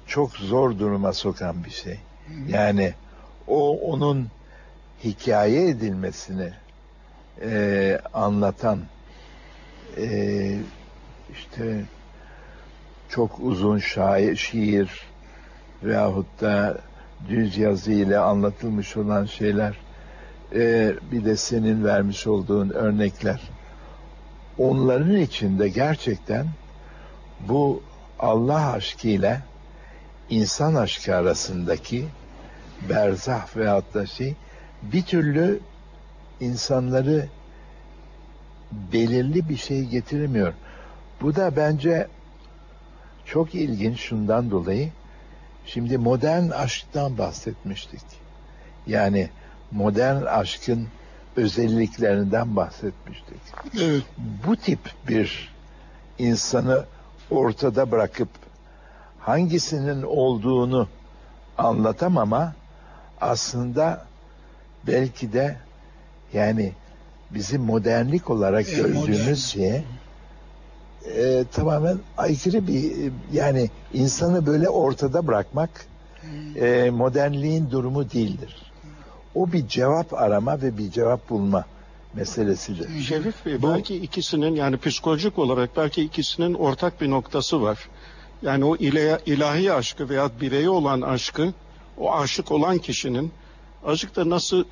çok zor duruma sokan bir şey. Yani o onun hikaye edilmesini e, anlatan e, işte çok uzun şair, şiir veyahut da düz yazı ile anlatılmış olan şeyler bir de senin vermiş olduğun örnekler onların içinde gerçekten bu Allah aşkıyla insan aşkı arasındaki berzah veyahut da şey bir türlü insanları belirli bir şey getirmiyor. Bu da bence çok ilginç şundan dolayı. Şimdi modern aşktan bahsetmiştik. Yani modern aşkın özelliklerinden bahsetmiştik. Evet. Bu tip bir insanı ortada bırakıp hangisinin olduğunu anlatamama aslında belki de yani bizim modernlik olarak E, gördüğümüz modern. şeye e, tamamen aykırı bir yani insanı böyle ortada bırakmak e, modernliğin durumu değildir. O bir cevap arama ve bir cevap bulma meselesidir. Şerif Bey Bu- belki ikisinin yani psikolojik olarak belki ikisinin ortak bir noktası var. Yani o ile- ilahi aşkı veya bireyi olan aşkı o aşık olan kişinin azıcık da nasıl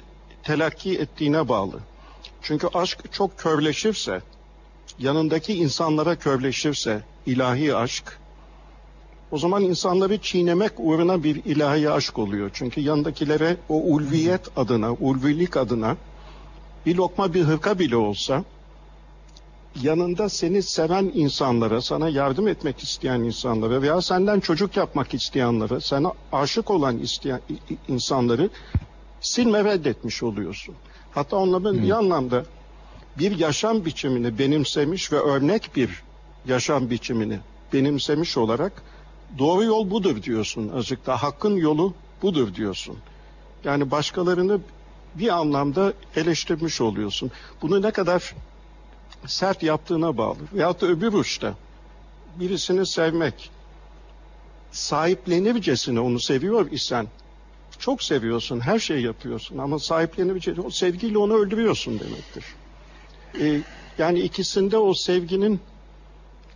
telakki ettiğine bağlı. Çünkü aşk çok körleşirse, yanındaki insanlara körleşirse ilahi aşk, o zaman insanları çiğnemek uğruna bir ilahi aşk oluyor. Çünkü yanındakilere o ulviyet adına, ulvilik adına bir lokma bir hırka bile olsa yanında seni seven insanlara, sana yardım etmek isteyen insanlara veya senden çocuk yapmak isteyenlere, sana aşık olan isteyen insanları silme reddetmiş oluyorsun. Hatta onların bir anlamda bir yaşam biçimini benimsemiş ve örnek bir yaşam biçimini benimsemiş olarak doğru yol budur diyorsun azıcık da hakkın yolu budur diyorsun. Yani başkalarını bir anlamda eleştirmiş oluyorsun. Bunu ne kadar sert yaptığına bağlı. Veyahut da öbür uçta birisini sevmek, sahiplenircesine onu seviyor isen, çok seviyorsun, her şeyi yapıyorsun ama sahiplenircesine, o sevgiyle onu öldürüyorsun demektir. Ee, yani ikisinde o sevginin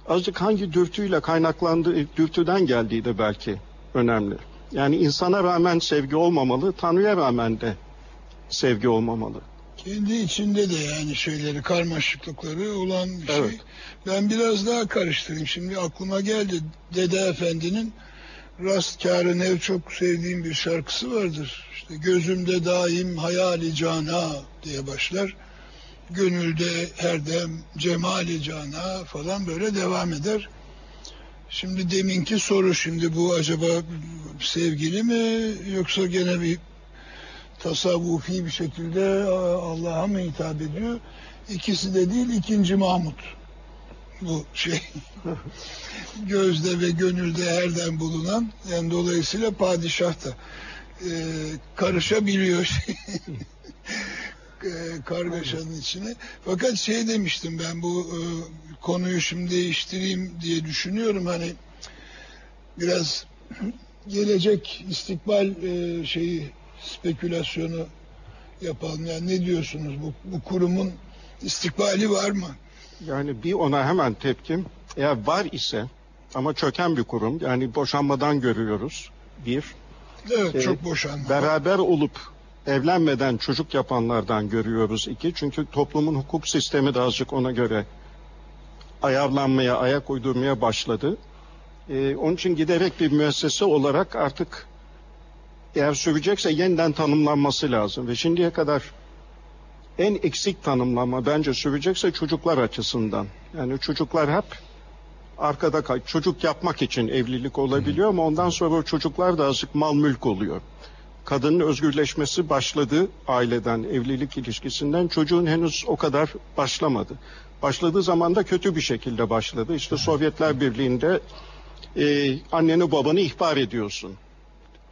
azıcık hangi dürtüyle kaynaklandığı, dürtüden geldiği de belki önemli. Yani insana rağmen sevgi olmamalı, Tanrı'ya rağmen de sevgi olmamalı. Kendi içinde de yani şeyleri, karmaşıklıkları olan bir Evet. şey. Ben biraz daha karıştırayım. Şimdi aklıma geldi Dede Efendi'nin Rastkarı Nev çok sevdiğim bir şarkısı vardır. İşte gözümde daim hayali cana diye başlar. Gönülde herdem cemali cana falan böyle devam eder. Şimdi deminki soru şimdi bu acaba sevgili mi yoksa gene bir tasavvufi bir şekilde Allah'a mı hitap ediyor? İkisi de değil, ikinci Mahmut. Bu şey gözde ve gönülde herden bulunan yani dolayısıyla padişah da e, karışabiliyor e, kargaşanın içine. Fakat şey demiştim ben bu e, konuyu şimdi değiştireyim diye düşünüyorum hani biraz gelecek istikbal e, şeyi spekülasyonu yapalım. Yani ne diyorsunuz bu, bu kurumun istikbali var mı? Yani bir ona hemen tepkim, eğer var ise ama çöken bir kurum, yani boşanmadan görüyoruz bir. Evet Ee, çok boşanma. Beraber olup evlenmeden çocuk yapanlardan görüyoruz iki. Çünkü toplumun hukuk sistemi de azıcık ona göre ayarlanmaya, ayak uydurmaya başladı. Ee, onun için giderek bir müessese olarak artık eğer sürecekse yeniden tanımlanması lazım. Ve şimdiye kadar en eksik tanımlama bence sürecekse çocuklar açısından. Yani çocuklar hep arkada kay. Çocuk yapmak için evlilik olabiliyor ama ondan sonra çocuklar da azıcık mal mülk oluyor. Kadının özgürleşmesi başladı aileden, evlilik ilişkisinden. Çocuğun henüz o kadar başlamadı. Başladığı zaman da kötü bir şekilde başladı. İşte Sovyetler Birliği'nde e, anneni babanı ihbar ediyorsun.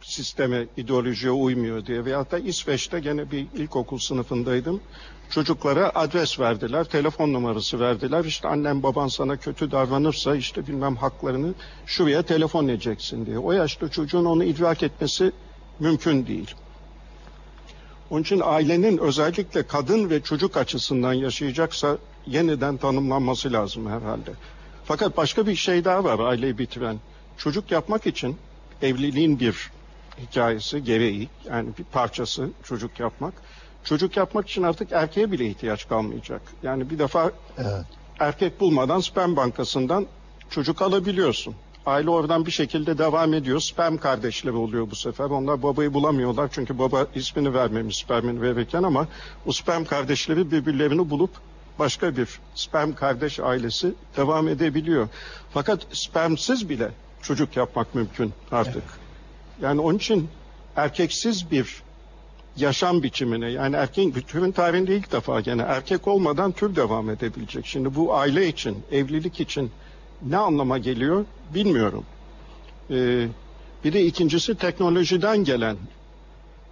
Sisteme, ideolojiye uymuyor diye. Veyahut da İsveç'te gene bir ilkokul sınıfındaydım. Çocuklara adres verdiler, telefon numarası verdiler. İşte annem baban sana kötü davranırsa işte bilmem haklarını şuraya telefon edeceksin diye. O yaşta çocuğun onu idrak etmesi mümkün değil. Onun için ailenin özellikle kadın ve çocuk açısından yaşayacaksa yeniden tanımlanması lazım herhalde. Fakat başka bir şey daha var aileyi bitiren. Çocuk yapmak için evliliğin bir hikayesi, gereği yani bir parçası çocuk yapmak. Çocuk yapmak için artık erkeğe bile ihtiyaç kalmayacak. Yani bir defa Evet. erkek bulmadan sperm bankasından çocuk alabiliyorsun. Aile oradan bir şekilde devam ediyor. Sperm kardeşleri oluyor bu sefer. Onlar babayı bulamıyorlar çünkü baba ismini vermemiş spermini verirken ama o sperm kardeşleri birbirlerini bulup başka bir sperm kardeş ailesi devam edebiliyor. Fakat spermsiz bile çocuk yapmak mümkün artık. Yani onun için erkeksiz bir yaşam biçimine yani erkeğin türün tarihinde ilk defa gene erkek olmadan tür devam edebilecek. Şimdi bu aile için, evlilik için ne anlama geliyor bilmiyorum. Ee, bir de ikincisi teknolojiden gelen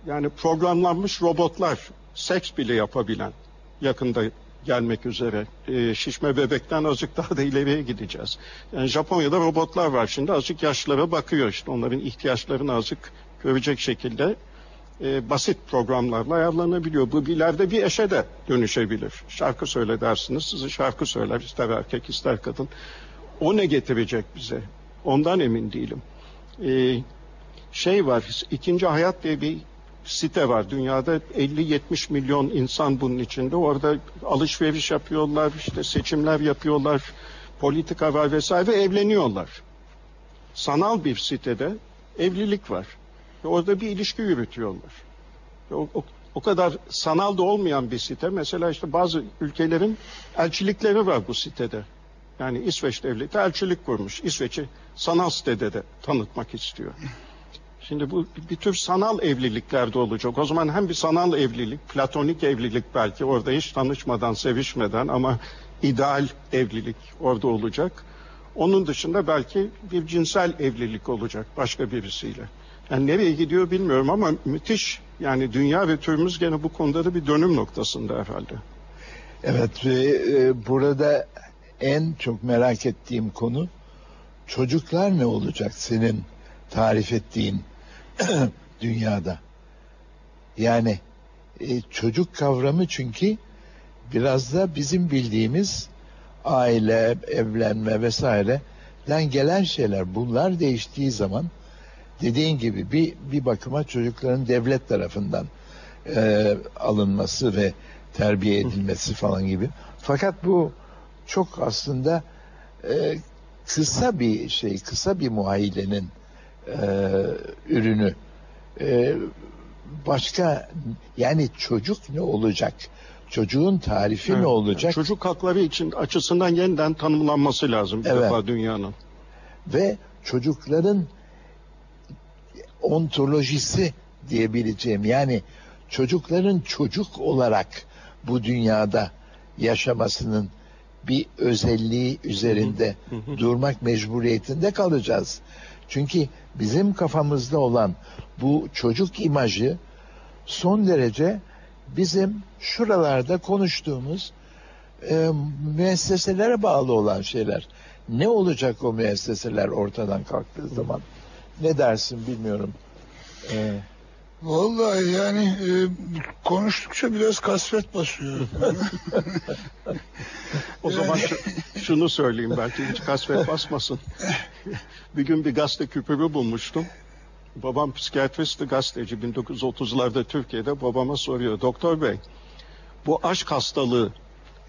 yani programlanmış robotlar seks bile yapabilen yakında gelmek üzere. Ee, şişme bebekten azıcık daha da ileriye gideceğiz. Yani Japonya'da robotlar var şimdi azıcık yaşlara bakıyor işte onların ihtiyaçlarını azıcık görecek şekilde e, basit programlarla ayarlanabiliyor. Bu ileride bir eşe de dönüşebilir. Şarkı söyle dersiniz, sizi şarkı söyler ister erkek ister kadın. O ne getirecek bize? Ondan emin değilim. E, şey var, ikinci hayat diye bir site var. Dünyada 50-70 milyon insan bunun içinde. Orada alışveriş yapıyorlar, işte seçimler yapıyorlar, politika var vesaire ve evleniyorlar. Sanal bir sitede evlilik var. Ve orada bir ilişki yürütüyorlar. O, o, o kadar sanal da olmayan bir site. Mesela işte bazı ülkelerin elçilikleri var bu sitede. Yani İsveç devleti elçilik kurmuş. İsveç'i sanal sitede de tanıtmak istiyor. Şimdi bu bir tür sanal evlilikler de olacak. O zaman hem bir sanal evlilik, platonik evlilik belki orada hiç tanışmadan, sevişmeden ama ideal evlilik orada olacak. Onun dışında belki bir cinsel evlilik olacak başka birisiyle. Yani nereye gidiyor bilmiyorum ama müthiş yani dünya ve türümüz gene bu konuda da bir dönüm noktasında herhalde. Evet ve e, burada en çok merak ettiğim konu çocuklar ne olacak senin tarif ettiğin dünyada? Yani e, çocuk kavramı çünkü biraz da bizim bildiğimiz aile, evlenme vesaireden gelen şeyler. Bunlar değiştiği zaman dediğin gibi bir bir bakıma çocukların devlet tarafından e, alınması ve terbiye edilmesi falan gibi. Fakat bu çok aslında e, kısa bir şey, kısa bir muayilenin e, ürünü. E, başka yani çocuk ne olacak? Çocuğun tarifi Evet, ne olacak? Çocuk hakları için açısından yeniden tanımlanması lazım bir Evet. defa dünyanın. ve çocukların ontolojisi diyebileceğim yani çocukların çocuk olarak bu dünyada yaşamasının bir özelliği üzerinde durmak mecburiyetinde kalacağız. Çünkü bizim kafamızda olan bu çocuk imajı son derece bizim şuralarda konuştuğumuz e, müesseselere bağlı olan şeyler. Ne olacak o müesseseler ortadan kalktığı zaman? Ne dersin bilmiyorum. E, Vallahi yani e, konuştukça biraz kasvet basıyor. O zaman şu- şunu söyleyeyim belki hiç kasvet basmasın. bir gün bir gazete küpürü bulmuştum. Babam psikiyatristti gazeteci 1930'larda Türkiye'de babama soruyor. Doktor bey bu aşk hastalığı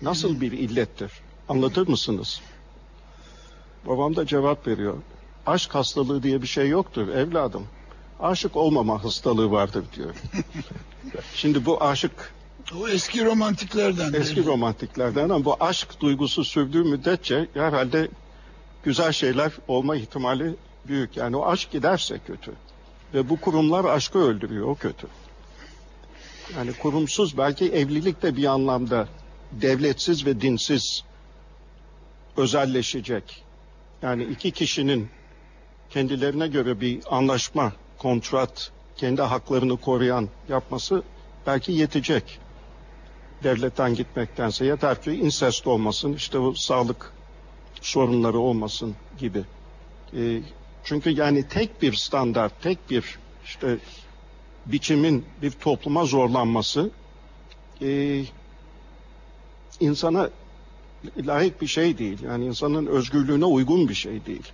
nasıl bir illettir? Anlatır mısınız? Babam da cevap veriyor. Aşk hastalığı diye bir şey yoktur evladım. Aşık olmama hastalığı vardır diyor. Şimdi bu aşık o eski romantiklerden. Eski romantiklerden ama bu aşk duygusu sürdüğü müddetçe herhalde güzel şeyler olma ihtimali büyük. Yani o aşk giderse kötü. Ve bu kurumlar aşkı öldürüyor, o kötü. Yani kurumsuz belki evlilik de bir anlamda devletsiz ve dinsiz özelleşecek. Yani iki kişinin kendilerine göre bir anlaşma, kontrat, kendi haklarını koruyan yapması belki yetecek devletten gitmektense yeter ki insest olmasın, işte bu sağlık sorunları olmasın gibi. Ee, çünkü yani tek bir standart, tek bir işte biçimin bir topluma zorlanması e, insana layık bir şey değil. Yani insanın özgürlüğüne uygun bir şey değil.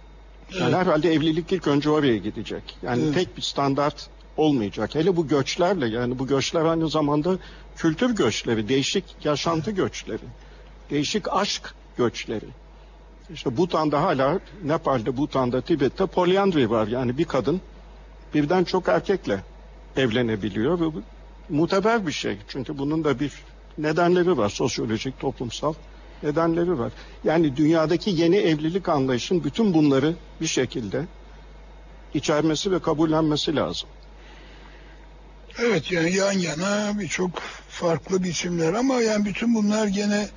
Yani herhalde evlilik ilk önce oraya gidecek. Yani Evet. tek bir standart olmayacak. Hele bu göçlerle yani bu göçler aynı zamanda kültür göçleri, değişik yaşantı göçleri, değişik aşk göçleri. İşte Bhutan'da hala Nepal'de, Bhutan'da, Tibet'te polyandri var. Yani bir kadın birden çok erkekle evlenebiliyor ve bu muteber bir şey. Çünkü bunun da bir nedenleri var. Sosyolojik, toplumsal nedenleri var. Yani dünyadaki yeni evlilik anlayışın bütün bunları bir şekilde içermesi ve kabullenmesi lazım. Evet yani yan yana birçok farklı biçimler ama yani bütün bunlar gene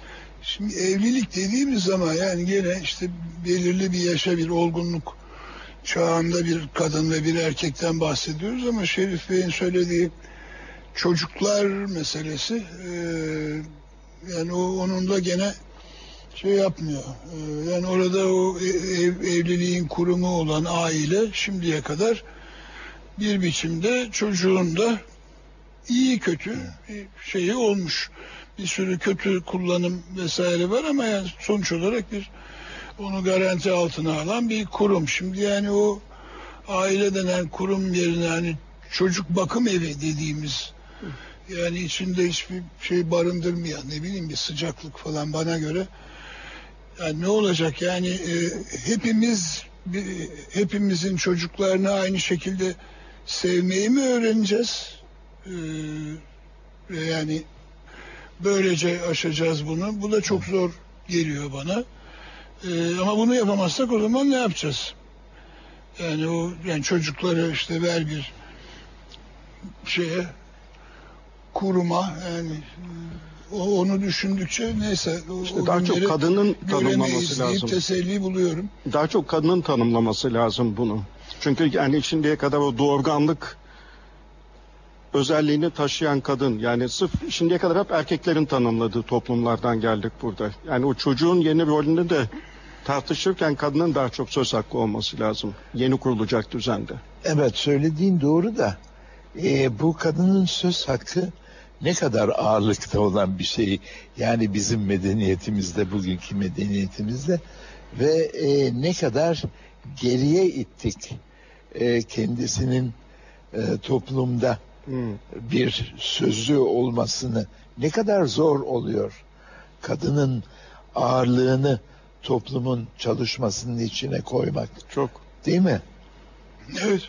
şimdi evlilik dediğimiz zaman yani gene işte belirli bir yaşa bir olgunluk çağında bir kadın ve bir erkekten bahsediyoruz ama Şerif Bey'in söylediği çocuklar meselesi e, yani o onun da gene şey yapmıyor. E, yani orada o ev, evliliğin kurumu olan aile şimdiye kadar bir biçimde çocuğun da iyi kötü bir şeyi olmuş. Bir sürü kötü kullanım vesaire var ama yani sonuç olarak bir onu garanti altına alan bir kurum. Şimdi yani o aile denen kurum yerine hani çocuk bakım evi dediğimiz yani içinde hiçbir şey barındırmayan ne bileyim bir sıcaklık falan bana göre yani ne olacak yani e, hepimiz bir, hepimizin çocuklarını aynı şekilde sevmeyi mi öğreneceğiz? Ee, yani böylece aşacağız bunu. Bu da çok zor geliyor bana. Ee, ama bunu yapamazsak o zaman ne yapacağız? Yani o yani çocukları işte ver bir şeye kuruma yani o onu düşündükçe neyse İşte daha çok kadının tanımlaması lazım. teselli buluyorum. Daha çok kadının tanımlaması lazım bunu. Çünkü yani şimdiye kadar o doğurganlık özelliğini taşıyan kadın yani sırf şimdiye kadar hep erkeklerin tanımladığı toplumlardan geldik burada. Yani o çocuğun yeni rolünü de tartışırken kadının daha çok söz hakkı olması lazım. Yeni kurulacak düzende. Evet söylediğin doğru da e, bu kadının söz hakkı ne kadar ağırlıkta olan bir şey. Yani bizim medeniyetimizde, bugünkü medeniyetimizde ve e, ne kadar geriye ittik e, kendisinin e, toplumda Hmm. bir sözü olmasını ne kadar zor oluyor. Kadının ağırlığını toplumun çalışmasının içine koymak Çok. değil mi? Evet.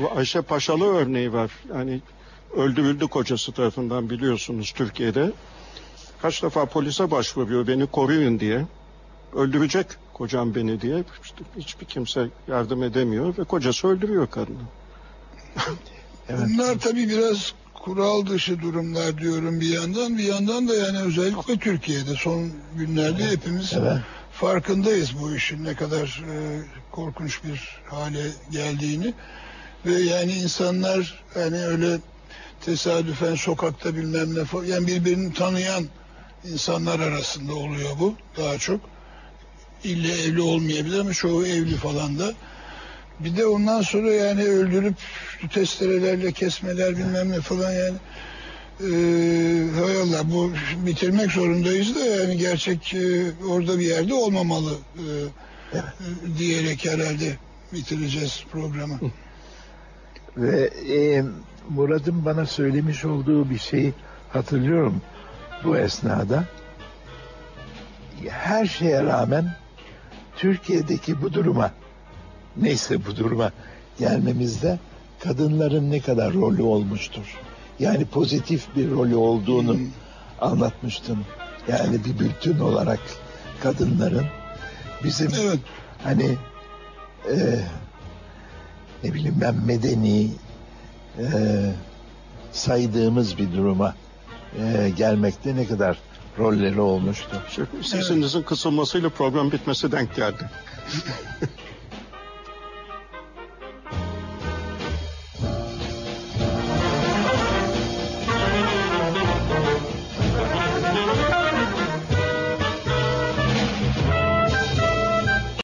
Bu Ayşe Paşalı örneği var. Yani öldürüldü kocası tarafından biliyorsunuz Türkiye'de. Kaç defa polise başvuruyor beni koruyun diye. Öldürecek kocam beni diye. İşte hiçbir kimse yardım edemiyor ve kocası öldürüyor kadını. Evet. Bunlar tabii biraz kural dışı durumlar diyorum bir yandan. Bir yandan da yani özellikle Türkiye'de son günlerde hepimiz Evet. farkındayız bu işin ne kadar e, korkunç bir hale geldiğini. Ve yani insanlar hani öyle tesadüfen sokakta bilmem ne falan yani birbirini tanıyan insanlar arasında oluyor bu daha çok. İlle evli olmayabilir ama çoğu evli falan da. Bir de ondan sonra yani öldürüp testerelerle kesmeler bilmem ne falan yani. Ee, hay Allah bu bitirmek zorundayız da yani gerçek e, orada bir yerde olmamalı e, e, diyerek herhalde bitireceğiz programı. Ve e, Murat'ın bana söylemiş olduğu bir şeyi hatırlıyorum bu esnada. Her şeye rağmen Türkiye'deki bu duruma neyse bu duruma gelmemizde kadınların ne kadar rolü olmuştur. Yani pozitif bir rolü olduğunu anlatmıştım. Yani bir bütün olarak kadınların bizim Evet. hani e, ne bileyim ben medeni e, saydığımız bir duruma e, gelmekte ne kadar rolleri olmuştu. İşte sesinizin kısılmasıyla program bitmesi denk geldi.